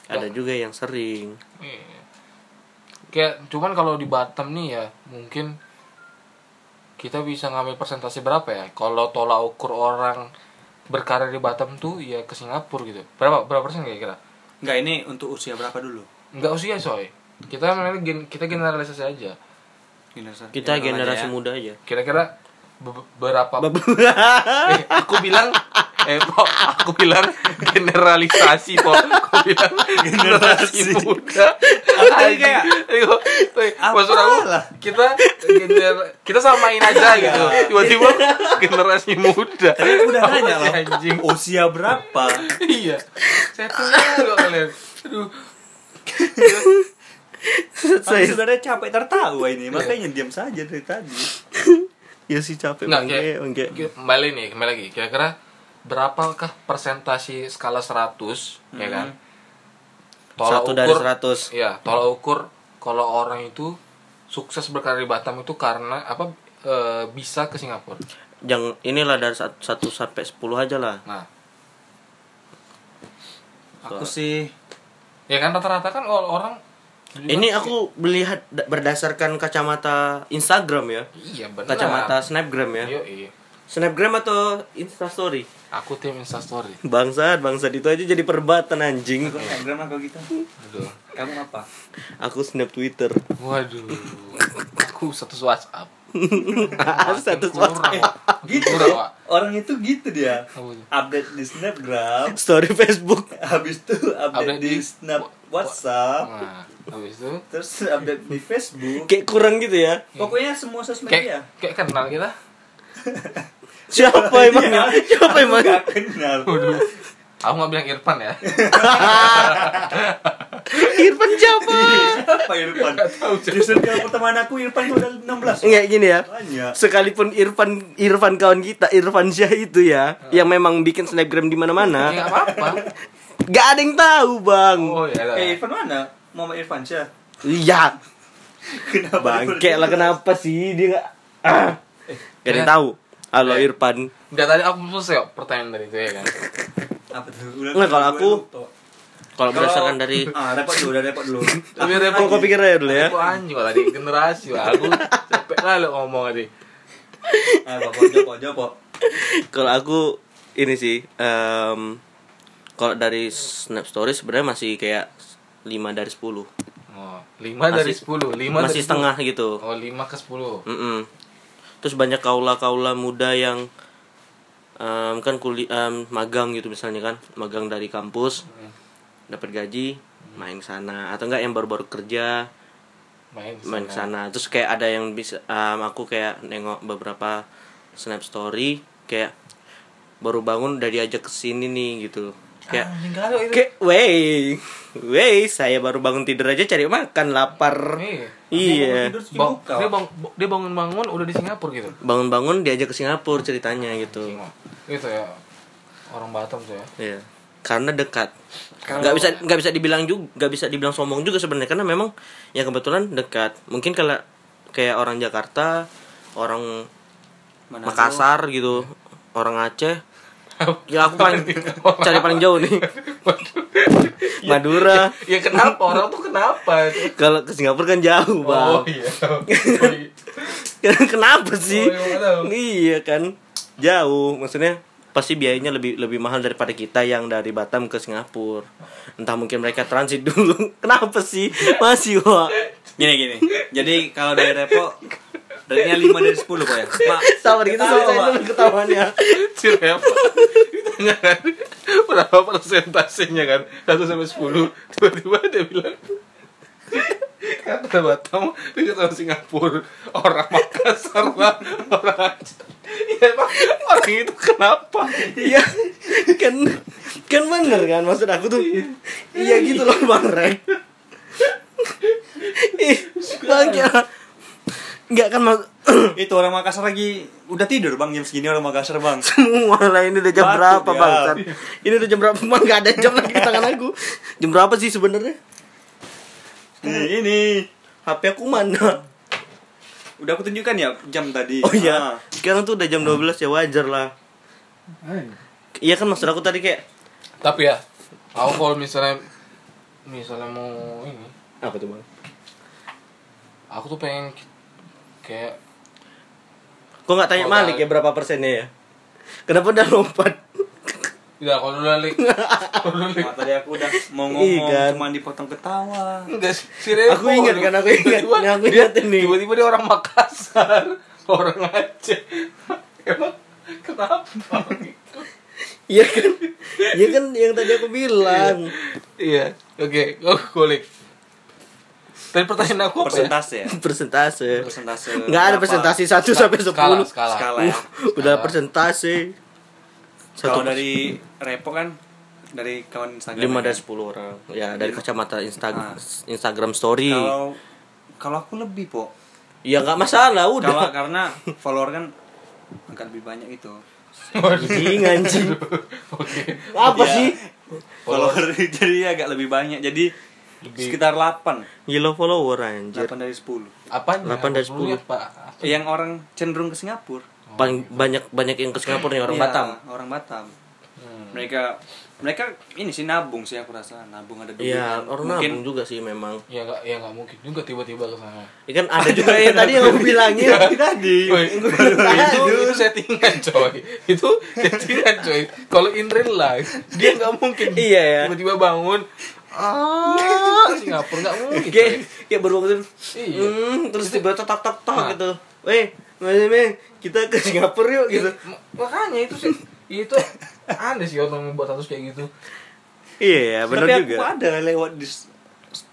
B: Ada juga yang sering.
A: Iya. Kayak cuman kalau di Batam nih ya mungkin kita bisa ngambil persentase berapa ya? Kalau tolak ukur orang berkarir di Batam tuh ya ke Singapura gitu. Berapa berapa persen kira-kira?
C: Enggak ini untuk usia berapa dulu?
A: nggak usia coy kita memang gen- kita generalisasi aja
C: Generasi,
B: Kita
C: generasi ya.
B: muda aja.
A: kira-kira be- berapa eh, aku bilang eh po, aku bilang generalisasi po. Aku bilang generasi muda.
C: Kayak,
A: tuh, maksud aku kita gener kita samain aja gitu. Tiba-tiba generasi muda.
C: Udah nanya loh,
A: anjing?
C: usia berapa?
A: iya. Saya tanya kok kalian. Aduh
C: Aku sebenarnya capek tertawa ini, makanya diam saja dari tadi.
B: Ya sih capek
A: Nggak, kayak- kayak- kembali nih kembali lagi kira-kira berapakah persentasi skala 100 ya kan
B: Satu dari 100.
A: Iya, tolak ukur kalau orang itu sukses berkarir di Batam itu karena apa e, bisa ke Singapura.
B: Yang inilah dari 1 sampai 10 aja lah.
A: Nah,
C: Aku sih
A: ya kan rata-rata kan orang
B: Ini aku melihat da- berdasarkan kacamata Instagram ya.
A: iya benar.
B: Kacamata Snapgram ya.
A: Iya, iya.
B: Snapgram atau Instastory?
A: Aku tim Instastory.
B: Bangsat, bangsat itu aja jadi perdebatan anjing.
C: Aku Instagram aku gitu.
A: Aduh.
C: Kamu apa?
B: Aku snap Twitter.
A: Waduh. Aku status WhatsApp.
B: Status
A: Kurang,
B: WhatsApp.
C: Gitu
A: Kurang.
C: Orang itu gitu dia. Update di Snapgram,
B: Story Facebook.
C: habis itu update,
A: Update
C: di
A: di
C: Snap WhatsApp,
A: Nah, habis itu
C: terus update di Facebook.
B: Kayak kurang gitu ya.
C: Pokoknya semua sosmed
A: kayak
C: dia.
A: kayak kenal kita.
B: Siapa emangnya? Siapa emangnya?
C: gak kenal.
A: Waduh. Aku nggak bilang Irfan ya.
B: Irfan siapa?
C: Siapa Irfan? Di circle pertemanan aku Irfan itu udah 16.
B: Enggak gini ya.
C: Banyak.
B: Sekalipun Irfan Irfan kawan kita Irfan Syah itu ya yang memang bikin snapgram di
A: Ya
B: mana-mana
A: nggak apa-apa.
B: Gak ada yang tahu bang
A: Oh ya.
C: Eh Irfan mana? Muhammad Irfan Syah.
B: Iya
C: Kenapa?
B: Bangke lah kenapa sih dia gak ah. Gak ada yang tahu Halo
A: Eh.
B: Irfan
A: Enggak tadi aku selesai kok pertanyaan tadi itu ya kan.
C: Apa tuh? Udah
B: Nggak, kalau aku-. Kalau berdasarkan dari
C: ah repot dulu, udah repot dulu.
A: Tapi repot
B: Kalau kau pikir aja dulu ya
A: Aku anjing kok tadi generasi Wak. Aku capek lah lo ngomong tadi.
C: Ah, Bapak, jawab, jawab.
B: Kalau aku ini sih em, Kalau dari Snap Story sebenarnya masih kayak 5 dari 10
A: Oh, 5 dari
B: Masih-
A: 10. 5
B: Masih
A: dari 10.
B: setengah gitu
A: Oh, 5 ke 10.
B: Mm-mm. Terus banyak kaula-kaula muda yang em, kan kuli em, magang gitu misalnya kan, magang dari kampus, dapat gaji, main sana atau enggak yang baru-baru kerja
A: Main
B: main ke sana. Terus kayak ada yang bisa em, aku kayak nengok beberapa snap story kayak baru bangun udah diajak ke sini nih gitu. Kayak
A: itu.
B: kayak wey, wey saya baru bangun tidur aja cari makan lapar.
A: Iya.
B: Iya.
C: Tidur sebelum
A: Bang,
C: buka.
A: dia, bang, dia bangun-bangun udah di Singapura gitu.
B: Bangun-bangun diajak ke Singapura ceritanya gitu.
A: Gitu ya. Orang Batam tuh ya.
B: Iya. Karena dekat. Nggak bisa nggak bisa dibilang juga nggak bisa dibilang sombong juga sebenarnya karena memang ya kebetulan dekat. Mungkin kalau kayak orang Jakarta, orang
C: Manado.
B: Makassar gitu, orang Aceh. Ya aku paling cari paling jauh nih. Madura.
A: Ya kenapa orang tuh kenapa?
B: Kalau ke Singapura kan jauh,
A: Oh
B: Bang.
A: iya. Oh, iya.
B: Kenapa sih?
A: Oh, iya,
B: iya kan. Jauh, maksudnya pasti biayanya lebih lebih mahal daripada kita yang dari Batam ke Singapura. Entah mungkin mereka transit dulu. Kenapa sih? Masih, Wak.
C: Gini gini. Jadi kalau dari Repo Rate-nya 5 dari 10 kok ya. Mak,
B: Sabar kita
C: Ketawa,
B: selesai
C: Pak.
B: dulu ketahuannya.
A: Si Revo ditanya kan berapa persentasenya kan 1 sampai 10 tiba-tiba dia bilang kata Batam dia kata Singapura orang Makassar lah orang Aceh ya emang orang itu kenapa
B: Iya. kan kan bener kan maksud aku tuh. Iya gitu loh Bang Rek. Ih, Bang ya. Enggak kan mas
C: itu orang Makassar lagi udah tidur bang jam segini orang Makassar bang.
B: semua lah ini udah jam
C: Batuk
B: berapa
C: ya.
B: bang Sat? Ini udah jam berapa bang? Gak ada jam lagi di tangan aku. Jam berapa sih sebenarnya?
C: Ini, ini.
B: HP aku mana?
C: Udah aku tunjukkan ya jam tadi.
B: Oh iya.
C: Ah.
B: Sekarang tuh udah jam 12 ya wajar lah. Iya kan maksud aku tadi kayak
A: tapi ya aku kalau misalnya misalnya mau ini
B: apa tuh bang?
A: aku tuh pengen kayak
B: Kok nggak tanya Malik
A: Bali.
B: ya berapa persennya ya? Kenapa udah lompat?
A: Ya kalau dulu Lik.
C: Nah, tadi aku udah mau
B: Iya
C: ngomong
B: kan.
C: cuman dipotong ketawa.
A: Enggak sih, si Revo.
B: Aku ingat kan, aku ingat.
A: Tiba-tiba
B: Yang aku
A: dia-
B: ingatin nih.
A: Tiba-tiba dia orang Makassar, orang Aceh. Emang kenapa gitu?
B: Iya kan? Iya kan yang tadi aku bilang.
A: Iya, oke, oh kulik. Tadi pertanyaan aku apa ya?
C: Persentase ya?
B: Persentase.
C: Persentase.
B: Nggak ada
C: berapa?
B: presentasi 1 sampai 10.
A: Skala, skala.
C: Skala ya.
B: Udah persentase.
C: Kalau
B: Satu
C: dari Repo kan dari kawan Instagram.
B: 5
C: ya
B: dari
C: kan?
B: 10 orang. Ya, dari kacamata Instagram
C: Ah.
B: Instagram story.
C: Kalau kalau aku lebih, Po.
B: Ya nggak masalah,
C: Kalau
B: udah.
C: karena follower kan agak lebih banyak itu.
B: Anjing, anjing.
A: Oke.
B: Apa
C: Iya.
B: sih?
C: Follower jadi agak lebih banyak. Jadi
A: Lebih-
C: sekitar 8.
B: Gila follower anjir.
C: 8 dari 10.
A: Apanya?
B: Delapan dari
A: Lu lihat, Pak.
C: Yang orang cenderung ke Singapura.
B: Paling banyak banyak yang ke Singapura nih orang
C: Iya,
B: Batam.
C: Orang Batam.
A: Hmm.
C: Mereka mereka ini sih nabung sih aku rasa. Nabung ada duit.
B: Iya,
C: kan.
B: orang
C: Mungkin
B: nabung juga sih memang.
A: Ya enggak ya enggak mungkin juga tiba-tiba ke sana.
B: Ya kan ada juga yang tadi yang aku bilangin tadi.
A: Woi,
B: Yang gue bilang
A: itu,
B: tadi.
A: itu settingan coy itu settingan coy kalau in real life dia nggak mungkin
B: Iya, ya.
A: tiba-tiba bangun ah Singapura nggak mungkin
B: Kayak kayak baru bangun
A: Iya.
B: hmm, terus tiba tok tok tok tok
A: Nah.
B: gitu. Weh, Mas Meng, kita ke Singapura yuk gitu.
A: Ma- makanya itu sih itu aneh sih orang membuat status kayak gitu
B: Iya, ya, benar
C: Tapi
B: juga.
C: aku ada lewat di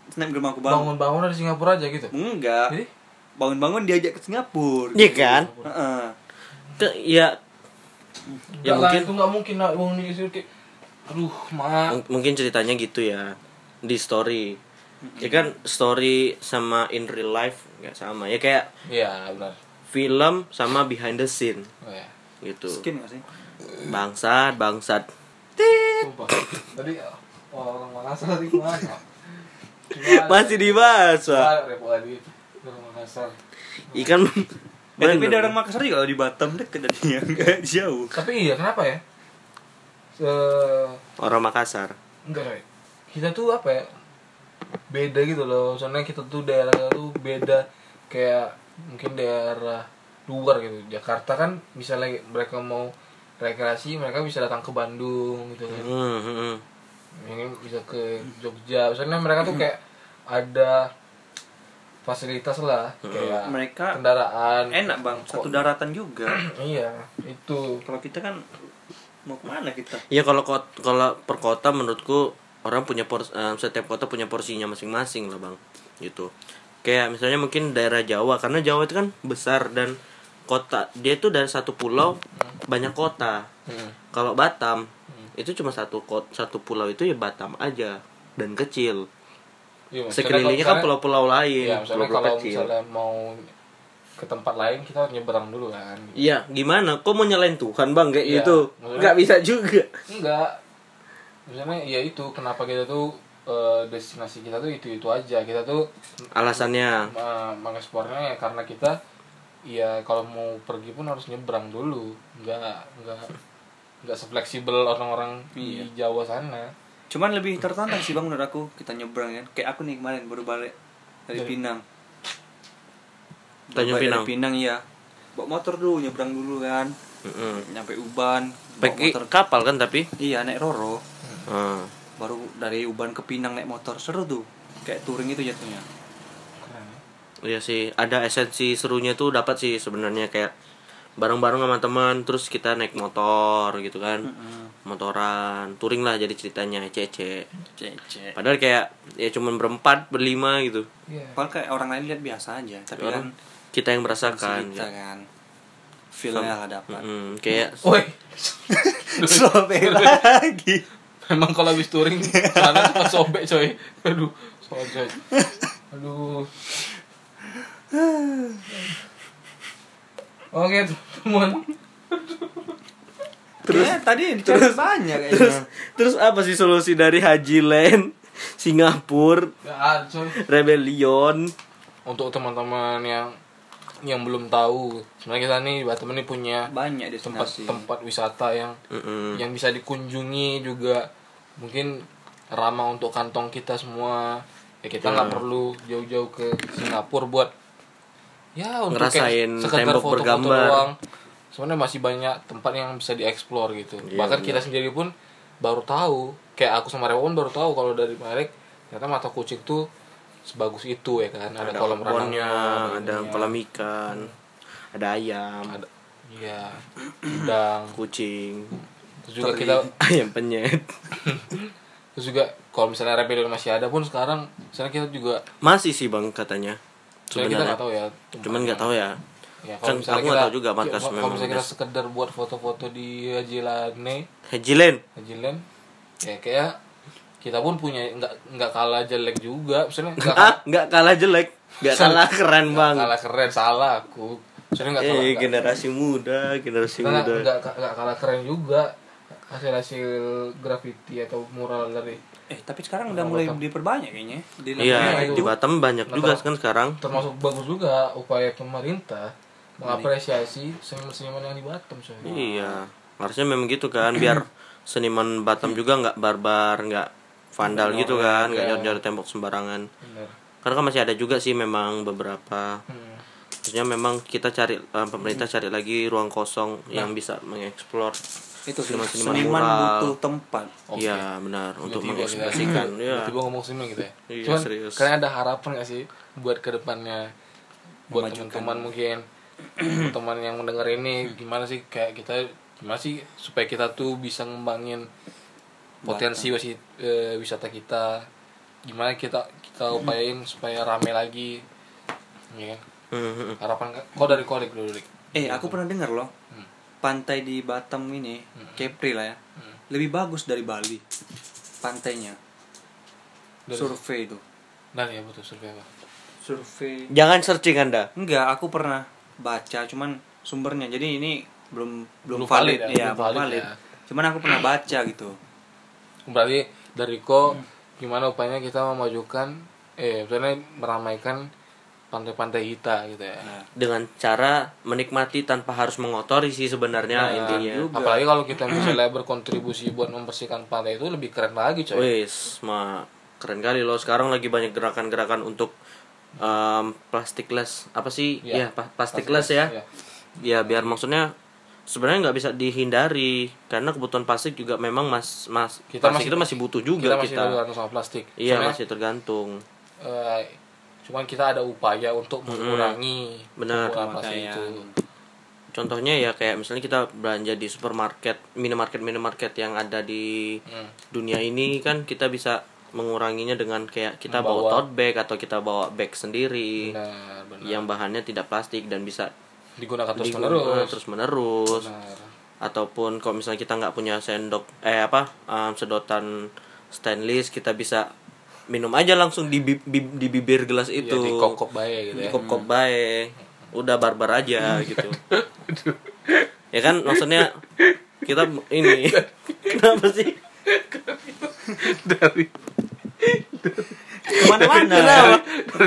C: snapgram aku bangun.
A: bangun-bangun dari Singapura aja gitu
C: Enggak.
A: jadi
C: Bangun-bangun diajak ke Singapura.
B: Iya kan?
C: Heeh.
B: Ke, ya ya
A: ya
B: mungkin
A: itu nggak mungkin lah bangun di situ kayak aduh ma
B: mung- mungkin ceritanya gitu ya di story. Ya kan story sama in real life nggak sama. Ya kayak
A: iya benar
B: film sama behind the scene
A: oh, ya.
B: gitu.
C: Skin gak sih?
B: Bangsat, bangsat.
A: Tadi orang Makassar tadi ke mana
B: Masih dibahas, Pak. Ikan
C: Eh, tapi dari orang Makassar juga kalau di Batam deket jadinya enggak jauh.
A: tapi iya kenapa ya Eh,
B: orang Makassar.
A: enggak kita tuh apa ya beda gitu loh. Soalnya kita tuh daerah tuh beda kayak mungkin daerah luar gitu. Jakarta kan misalnya mereka mau rekreasi mereka bisa datang ke Bandung gitu kan.
B: Hmm, hmm, hmm.
A: ini bisa ke Jogja. Misalnya mereka tuh kayak ada fasilitas lah kayak
C: Mereka
A: kendaraan.
C: Enak bang, satu daratan juga.
A: iya itu.
C: Kalau kita kan mau ke mana kita?
B: Ya kalau kalau per kota menurutku orang punya pors, eh, setiap kota punya porsinya masing-masing lah bang, gitu. Kayak misalnya mungkin daerah Jawa karena Jawa itu kan besar dan kota dia itu dari satu pulau banyak kota.
A: Hmm.
B: Kalau Batam itu cuma satu kot satu pulau itu ya Batam aja dan kecil.
A: Misalnya
B: Sekelilingnya kan pulau-pulau lain,
A: misalnya
B: pulau-pulau
A: kalau
B: kecil.
A: misalnya mau ke tempat lain kita harus nyebrang dulu kan.
B: Iya, gimana? Kok mau nyalain Tuhan bang kayak
A: Iya,
B: gitu? Nggak bisa juga.
A: Enggak. Misalnya ya itu kenapa kita tuh eh, destinasi kita tuh itu itu aja. Kita tuh
B: Alasannya.
A: uh, mengeksplornya ya karena kita ya kalau mau pergi pun harus nyebrang dulu. Enggak enggak enggak sefleksibel orang-orang di Jawa sana.
C: Cuman lebih tertantang sih bang menurut aku kita nyebrang kan. Kayak aku nih kemarin baru balik dari
A: Dari-
C: Pinang.
B: Tanjung
C: Balik
B: Pinang.
C: Dari Pinang iya. Bawa motor dulu nyebrang dulu kan.
B: Mm-mm.
C: Nyampe Uban. Bawa
B: Pakai
C: motor.
B: kapal kan tapi.
C: Iya naik Roro.
B: Ah.
C: Baru dari Uban ke Pinang naik motor seru tuh. Kayak touring itu jatuhnya.
A: Keren.
B: Iya sih, ada esensi serunya tuh dapat sih sebenarnya kayak bareng-bareng sama teman terus kita naik motor gitu kan. Motoran, touring lah jadi ceritanya cece.
C: Cece.
B: Padahal kayak ya cuman berempat, berlima gitu.
A: Iya.
C: Padahal kayak orang lain lihat biasa aja. Tapi
B: Orang
C: kan
B: kita yang merasakan.
C: kita
B: ya.
C: kan. Feelnya lah dapat.
B: Mm, kayak
A: Woi,
C: Sobek lagi.
A: Memang kalau habis touring sana suka sobek coy. Aduh, sobek. Aduh. Oke, teman.
C: Terus tadi terus banyak
B: terus
C: kayaknya.
B: terus apa sih solusi dari Haji Land, Singapura,
A: coy.
B: Rebellion?
A: Untuk teman-teman yang yang belum tahu, sebenarnya kita nih Batam ini punya
C: banyak destinasi.
A: tempat-tempat wisata yang
B: Mm-mm.
A: yang bisa dikunjungi juga mungkin ramah untuk kantong kita semua ya kita nggak perlu jauh-jauh ke Singapura buat ya untuk
B: Ngerasain
A: kayak sekedar
B: tembok
A: foto-foto
B: bergambar.
A: doang. sebenarnya masih banyak tempat yang bisa dieksplor gitu
B: Iya,
A: bahkan
B: benar.
A: kita sendiri pun baru tahu kayak aku sama Rewan baru tahu kalau dari Marek ternyata mata kucing tuh sebagus itu ya kan? Ada, kolam
B: kebunnya,
A: renangnya
B: ada kolam ikan ada ayam
A: ada iya. Udang.
B: kucing
A: terus juga kita
B: ayam penyet.
A: Terus juga kalau misalnya Rapidon masih ada pun sekarang misalnya kita juga
B: masih sih bang katanya.
A: Sebenarnya kita nggak tahu ya.
B: Cuman nggak tahu ya.
A: Ya,
B: Kan aku nggak tahu juga markas
A: ya, kalau misalnya kita sekedar buat foto-foto di Hajilane
B: Hajilen
A: Hajilen ya kayak kita pun punya nggak nggak kalah jelek juga misalnya nggak
B: ah nggak kalah jelek? Nggak kalah keren
A: nggak
B: bang.
A: kalah keren salah aku. Misalnya nggak kalah
B: eh generasi muda generasi
A: kita
B: muda.
A: nggak nggak kalah keren juga. Hasil hasil graffiti atau mural dari
C: Eh, tapi sekarang udah mulai diperbanyak kayaknya. Di
B: iya
A: itu.
B: di Batam banyak juga kan sekarang.
A: termasuk bagus juga upaya pemerintah mengapresiasi seniman-seniman yang di Batam soalnya.
B: iya harusnya memang gitu kan biar seniman Batam juga nggak barbar nggak vandal gitu kan nggak
A: Iya.
B: nyor tembok sembarangan
A: Bener.
B: karena kan masih ada juga sih memang beberapa
A: Hmm.
B: Maksudnya memang kita cari eh, pemerintah cari lagi ruang kosong yang bisa mengeksplor
C: itu sih, seniman
B: mural.
C: butuh tempat.
A: Oke.
B: Iya benar untuk mengekspresikan ya.
A: Tiba-tiba ngomong sini gitu ya.
B: Iya,
A: Cuman
B: serius.
A: kalian ada harapan gak sih buat ke depannya
C: buat
A: teman-teman mungkin teman yang mendengar ini gimana sih kayak kita gimana sih supaya kita tuh bisa ngembangin potensi wasi- eh, wisata kita gimana kita kita upayain supaya rame lagi ya kan
B: Mhm.
A: harapan kak kok dari kolek dulu Dik.
C: Eh, aku pernah dengar loh.
A: Hmm.
C: Pantai di Batam ini, Kepri lah ya.
A: Hmm.
C: Lebih bagus dari Bali. Pantainya.
A: Dari-
C: Survei itu.
A: Nah ya betul survei apa
C: Survei.
B: Jangan searching anda.
C: Enggak, aku pernah baca cuman sumbernya. Jadi ini belum belum,
A: Belum
C: valid,
A: valid ya,
C: ya,
A: belum
C: belum
A: valid
C: valid.
A: ya.
C: Cuman aku pernah baca gitu.
A: Berarti dari ko gimana upayanya kita memajukan eh misalnya meramaikan pantai-pantai kita gitu ya
C: Nah,
B: Dengan cara menikmati tanpa harus mengotori sih sebenarnya
A: Nah,
B: intinya.
C: juga.
A: apalagi kalau kita misalnya berkontribusi buat membersihkan pantai itu lebih keren lagi coy
B: Wis, ma keren kali loh. Sekarang lagi banyak gerakan-gerakan untuk um, plastikless apa sih?
A: Iya.
B: Ya, pa- plastikless ya.
A: Iya.
B: Ya biar maksudnya sebenarnya nggak bisa dihindari karena kebutuhan plastik juga memang mas mas
A: Kita
B: plastik
A: masih-
B: itu masih butuh juga
A: kita masih
B: kita.
A: tergantung sama plastik
B: Iya
A: Soalnya,
B: masih tergantung.
A: eh, cuman kita ada upaya untuk mengurangi
B: Benar.
A: plastik
C: Pemakaian.
A: itu
B: Contohnya ya kayak misalnya kita belanja di supermarket, minimarket minimarket yang ada di
A: Hmm.
B: dunia ini kan kita bisa menguranginya dengan kayak kita bawa
A: Membawa.
B: tote bag atau kita bawa bag sendiri
A: benar benar
B: yang bahannya tidak plastik dan bisa
A: digunakan terus
B: digunakan
A: menerus.
B: terus menerus.
A: Benar.
B: Ataupun kalau misalnya kita nggak punya sendok eh apa um, sedotan stainless kita bisa minum aja langsung di, bi- bi- di bibir gelas itu.
A: Iya, di bae gitu
B: di
A: ya
B: kop-kop bae. Udah barbar aja gitu. Ya kan? Maksudnya kita ini. Kenapa sih?
A: Dari
C: Ke mana-mana.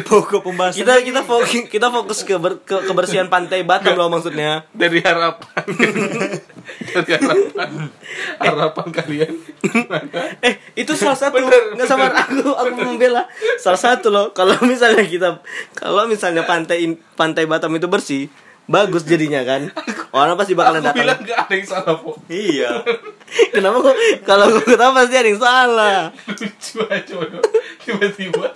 C: Pokok pembahasan.
B: kita kita fokus kita fokus ke, ber- ke kebersihan pantai Batam loh maksudnya.
A: Dari harapan. Dari harapan. Harapan kalian.
B: Eh itu salah satu. Nggak sabar aku aku membela. Salah satu loh. Kalau misalnya kita kalau misalnya pantai pantai Batam itu bersih bagus jadinya kan. Orang pasti bakalan
A: aku
B: datang.
A: bilang gak ada yang salah kok
C: Iya.
B: kenapa kok kalau aku ketawa pasti ada yang salah?
A: Lucu aja tiba-tiba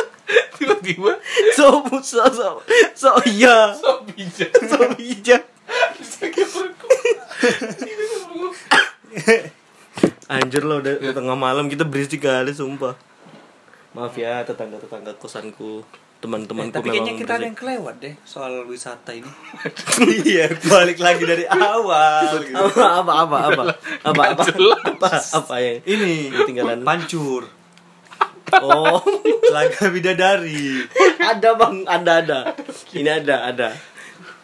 A: tiba-tiba.
B: So so so so iya.
A: So bijak.
B: So bijak. Anjir loh udah udah tengah malam. Kita berisik kali sumpah. Maaf ya tetangga tetangga kosanku
C: Eh, tapi kayaknya kita ada yang kelewat deh soal wisata ini. iya, balik lagi dari awal. gitu.
B: apa apa apa apa apa apa
A: jelas.
B: apa apa ya
C: Ini
B: Ketinggalan.
C: pancur.
B: oh
C: Telaga bidadari.
B: ada bang ada ada ini ada ada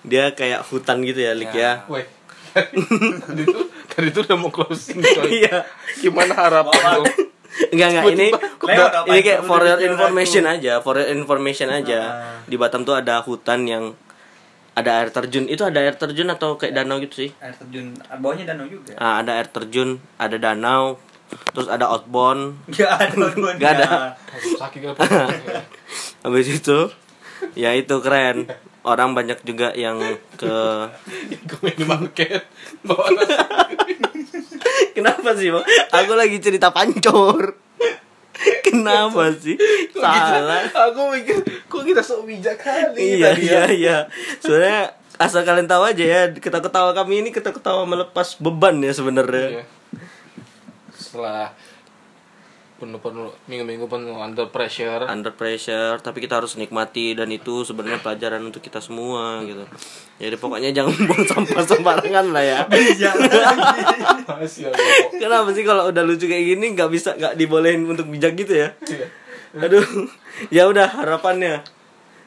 B: dia kayak hutan gitu ya lik ya
A: Weh, tadi itu udah mau closing coy.
B: iya
A: Gimana harapan lo?
B: Enggak enggak. Ini
C: lewat apa
B: ini kayak for your information
C: aku.
B: aja for your information aja. Di Batam tuh ada hutan yang ada air terjun. Itu ada air terjun atau kayak danau gitu sih?
C: Air terjun, bawahnya danau juga.
B: Ah, ada air terjun ada danau terus ada outbound.
C: Gak ada
B: Nggak ada.
A: Sakit
B: habis itu ya itu keren orang banyak juga yang ke
A: minimarket bawa
B: Kenapa sih, Bang? Aku lagi cerita pancor. Kenapa sih? Salah.
A: Aku mikir kok kita sok bijak kali
B: Iya,
A: tadi
B: iya,
A: ya.
B: iya. Sebenarnya asal kalian tahu aja ya, ketawa-ketawa kami ini ketawa-ketawa melepas beban ya sebenarnya.
A: Iya. Setelah penuh-penuh minggu-minggu penuh under pressure
B: Under pressure, tapi kita harus nikmati dan itu sebenarnya pelajaran untuk kita semua gitu. Jadi pokoknya jangan buang sampah sembarangan lah ya.
A: kok.
B: Kenapa sih kalau udah lucu kayak gini nggak bisa nggak dibolehin untuk bijak gitu ya?
A: Iya.
B: Aduh, ya udah harapannya.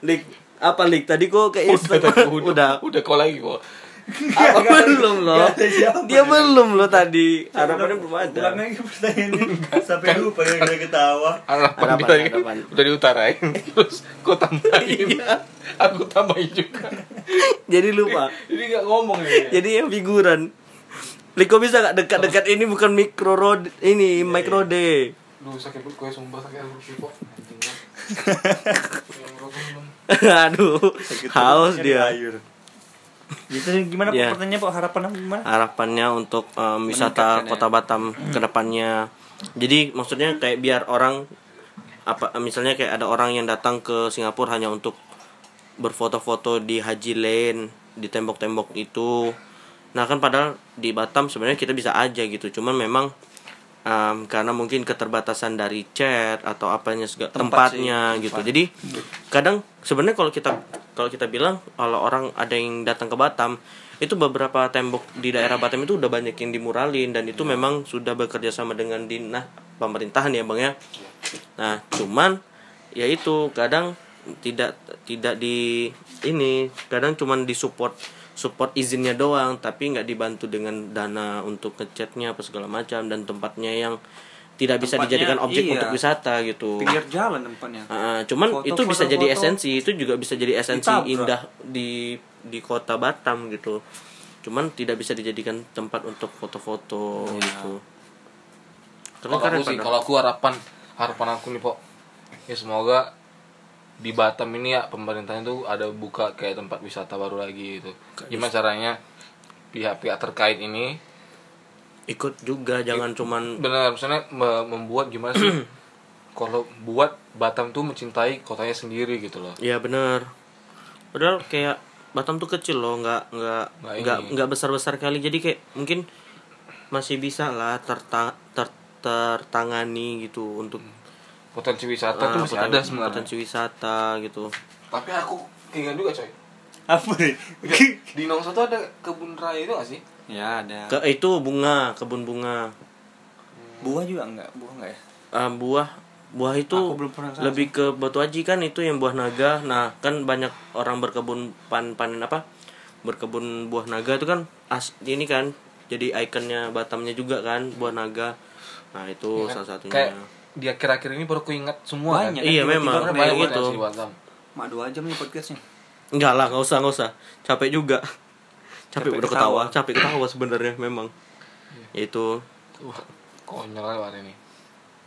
B: Lik, apa Lik? Tadi kok kayak
A: udah, udah,
B: udah.
A: udah kau lagi kok
B: Apa belum loh?
C: Gak ada siapa.
B: Dia belum loh tadi. Harapannya belum ada.
C: Ulang lagi pertanyaannya Sampai lupa yang udah ketawa
A: harapan tadi
B: harapan.
A: udah diutarain terus kau tambahin
B: Iya.
A: aku tambahin juga
B: Jadi lupa.
A: jadi nggak ngomong ya
B: Jadi yang figuran. Lik, kok bisa gak dekat-dekat ini bukan micro road ini micro D.
A: Duh sakit perut gue sumpah sakit perut kok belum.
B: Aduh, haus dia.
C: Gitu gimana
B: Ya.
C: pertanyaannya Pak harapan apa gimana?
B: harapannya untuk um, wisata
C: ya.
B: kota Batam ke depannya. Jadi maksudnya kayak biar orang apa misalnya kayak ada orang yang datang ke Singapura hanya untuk berfoto-foto di Haji Lane, di tembok-tembok itu. Nah, kan padahal di Batam sebenarnya kita bisa aja gitu. Cuman memang um, karena mungkin keterbatasan dari chat atau apanya segala
C: Tempat
B: tempatnya
C: sih,
B: gitu.
C: tempat.
B: Jadi kadang sebenarnya kalau kita kalau kita bilang kalau orang ada yang datang ke Batam itu beberapa tembok di daerah Batam itu udah banyak yang dimuralin dan itu memang sudah bekerja sama dengan dinas pemerintahan ya bang ya. Nah cuman ya itu kadang tidak tidak di ini kadang cuman disupport support izinnya doang tapi nggak dibantu dengan dana untuk ngecatnya apa segala macam dan tempatnya yang tidak bisa
C: Tempatnya,
B: dijadikan objek
C: iya.
B: untuk wisata gitu.
C: Pinggir jalan tempatnya
B: Ah, cuman
C: Foto,
B: itu bisa
C: foto,
B: jadi
C: foto.
B: esensi, itu juga bisa jadi esensi
C: Ditabrak.
B: indah di di kota Batam gitu. Cuman tidak bisa dijadikan tempat untuk foto-foto gitu. Keren
A: Kalau aku sih, kalau aku harapan harapan aku nih pok, ya semoga di Batam ini ya pemerintahnya tuh ada buka kayak tempat wisata baru lagi gitu. Gimana caranya pihak-pihak terkait ini
B: ikut juga jangan cuman
A: benar misalnya me- membuat gimana sih kalau buat Batam tuh mencintai kotanya sendiri gitu loh.
B: ya bener. Padahal kayak Batam tuh kecil loh, nggak nggak
A: Nggak
B: nggak
A: ini.
B: nggak besar-besar kali. Jadi kayak mungkin masih bisa lah terta, ter, tertangani gitu untuk
A: Potensi wisata
B: ah,
A: tuh masih ada sebenarnya.
B: potensi wisata gitu.
A: Tapi aku keinget juga coy.
C: Apa nih?
A: Di Nongso tuh ada kebun raya itu gak sih?
C: ya ada
B: Ke itu bunga, kebun bunga.
C: Buah juga enggak? Buah enggak ya?
B: Ah, buah buah itu
C: Aku belum pernah ke sana
B: lebih ke batu aji kan itu yang buah naga. Nah, kan banyak orang berkebun pan panen apa? Berkebun buah naga itu kan as ini kan jadi ikonnya Batamnya juga kan buah naga. Nah, itu
A: Iya kan?
B: salah satunya.
A: Kayak di akhir-akhir ini baru kuingat semua
C: Banyak.
A: kan.
B: Iya,
C: tiba-tiba
B: memang.
C: keren.
A: Banyak
B: gitu.
C: Mak dua jam nih podcastnya
B: Enggak lah, nggak usah, nggak usah. Capek juga. Capek,
C: Capek
B: udah ketawa, capek ketawa sebenarnya memang. Itu
A: Wah, konyol lah hari ini.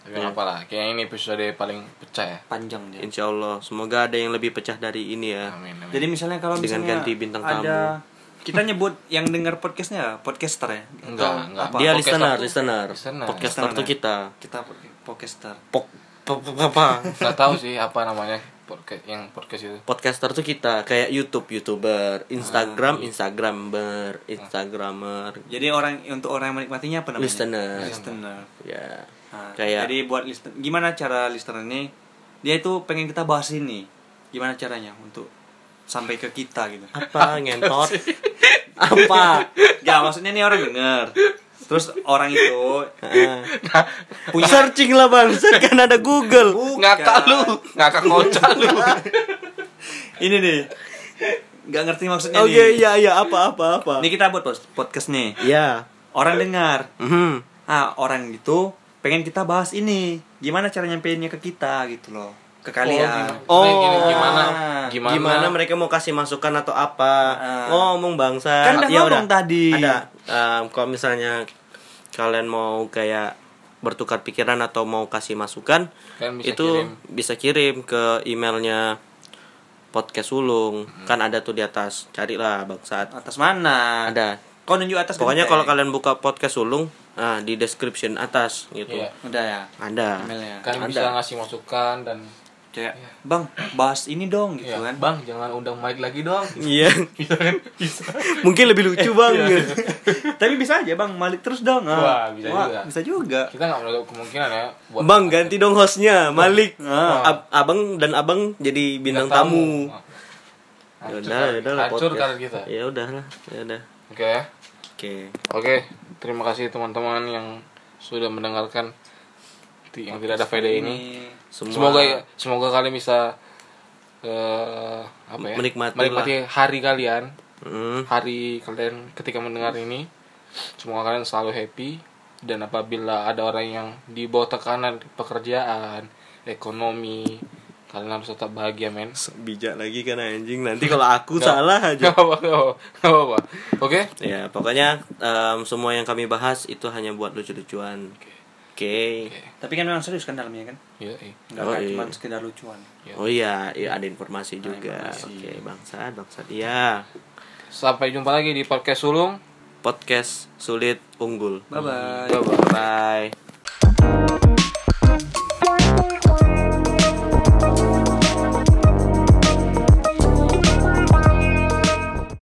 A: Tapi
B: Iya.
A: apa lah, kayaknya ini episode paling pecah ya.
C: Panjang dia
B: insya Allah semoga ada yang lebih pecah dari ini ya.
A: Amin, amin.
C: Jadi misalnya kalau
B: Dengan
C: misalnya
B: ganti bintang
C: ada kita nyebut yang dengar podcastnya podcaster ya?
A: Enggak, enggak.
C: Apa?
B: Dia
A: Podcast
B: listener, listener.
A: Listener.
B: Podcaster
C: Listener.
B: tuh kita.
C: Kita pod- podcaster.
B: Pok, pok, pok- apa?
A: Nggak tahu sih apa namanya podcast yang podcast itu.
B: Podcaster tuh kita kayak YouTube, YouTuber, Instagram,
C: Ah,
B: Instagramer, Instagramer,
C: Jadi orang untuk orang yang menikmatinya apa namanya?
B: listener.
C: Listener.
B: Ya.
C: Nah,
B: Kayak
C: jadi buat listener gimana cara listener ini dia itu pengen kita bahas ini. Gimana caranya untuk sampai ke kita gitu.
B: apa ngentot? apa?
C: Ya maksudnya nih orang denger. Terus orang itu
B: Heeh.
C: punya
B: Searching lah bang, kan ada Google.
A: Ngakak lu, ngakak kocak lu.
C: ini nih. Gak ngerti maksudnya
B: Oh iya
C: nih.
B: iya iya apa apa apa.
C: Ini kita buat podcast nih.
B: Ya.
C: Orang dengar.
B: Mhm.
C: Ah, orang itu pengen kita bahas ini. Gimana cara nyampeinnya ke kita gitu loh. Ke kalian.
B: Oh,
A: Gini, gini, gimana?
C: gimana?
B: Gimana, mereka mau kasih masukan atau apa?
C: Ah.
B: Ngomong bangsa.
C: Kan udah
B: Ya
C: ngomong tadi.
B: Ada. Em, kalau misalnya kalian mau kayak bertukar pikiran atau mau kasih masukan,
A: bisa
B: itu
A: kirim.
B: bisa kirim ke emailnya podcast sulung kan ada tuh di atas carilah bangsat
C: Atas mana?
B: ada
C: Kau nunjuk atas
B: pokoknya kalau kalian buka podcast sulung nah di description atas gitu
A: Iya.
C: udah ya.
B: ada
C: Emailnya.
A: kan
B: Ada.
A: bisa ngasih masukan dan
C: Kayak, "Bang, bahas ini dong" gitu
A: ya,
C: kan.
A: bang jangan undang Mike lagi dong.
B: Iya.
A: Bisa kan? Bisa.
B: Mungkin lebih lucu bang.
C: Tapi bisa aja, Bang, Malik terus dong. Ah.
A: Wah, bisa juga.
C: Bisa juga.
A: kita nggak menutup kemungkinan ya buat
B: bang ganti dong hostnya Malik.
C: Ah.
B: Ab- abang dan abang jadi bintang tamu. Ya
A: Hancur
B: udah ya udah lah
A: hancur
B: podcast.
A: karir kita?
B: Ya udah lah ya udah.
A: Oke. Ya
B: oke.
A: Oke, terima kasih teman-teman yang sudah mendengarkan yang tidak ada faedah ini.
B: Semua-
A: Semoga ya, semoga kalian bisa eh, apa ya?
B: Menikmati
A: menikmati hari kalian,
B: Hmm.
A: hari kalian ketika mendengar ini. Semoga kalian selalu happy dan apabila ada orang yang di bawah tekanan pekerjaan, ekonomi, kalian harus tetap bahagia, men.
B: bijak lagi kan anjing nanti kalau aku salah aja
A: Gak apa-apa, gak gak apa-apa. Oke?
B: ya pokoknya em, semua yang kami bahas itu hanya buat lucu-lucuan oke
C: Tapi kan memang serius kan dalamnya kan?
A: Iya, iya.
C: Enggak
B: Oh, iya.
C: cuma sekedar lucuan.
A: iya.
B: oh iya iya ada informasi juga
C: informasi.
B: oke bangsat bangsat iya
A: Sampai jumpa lagi di podcast sulung.
B: podcast sulit unggul
C: Bye bye.
A: Bye-bye.
B: bye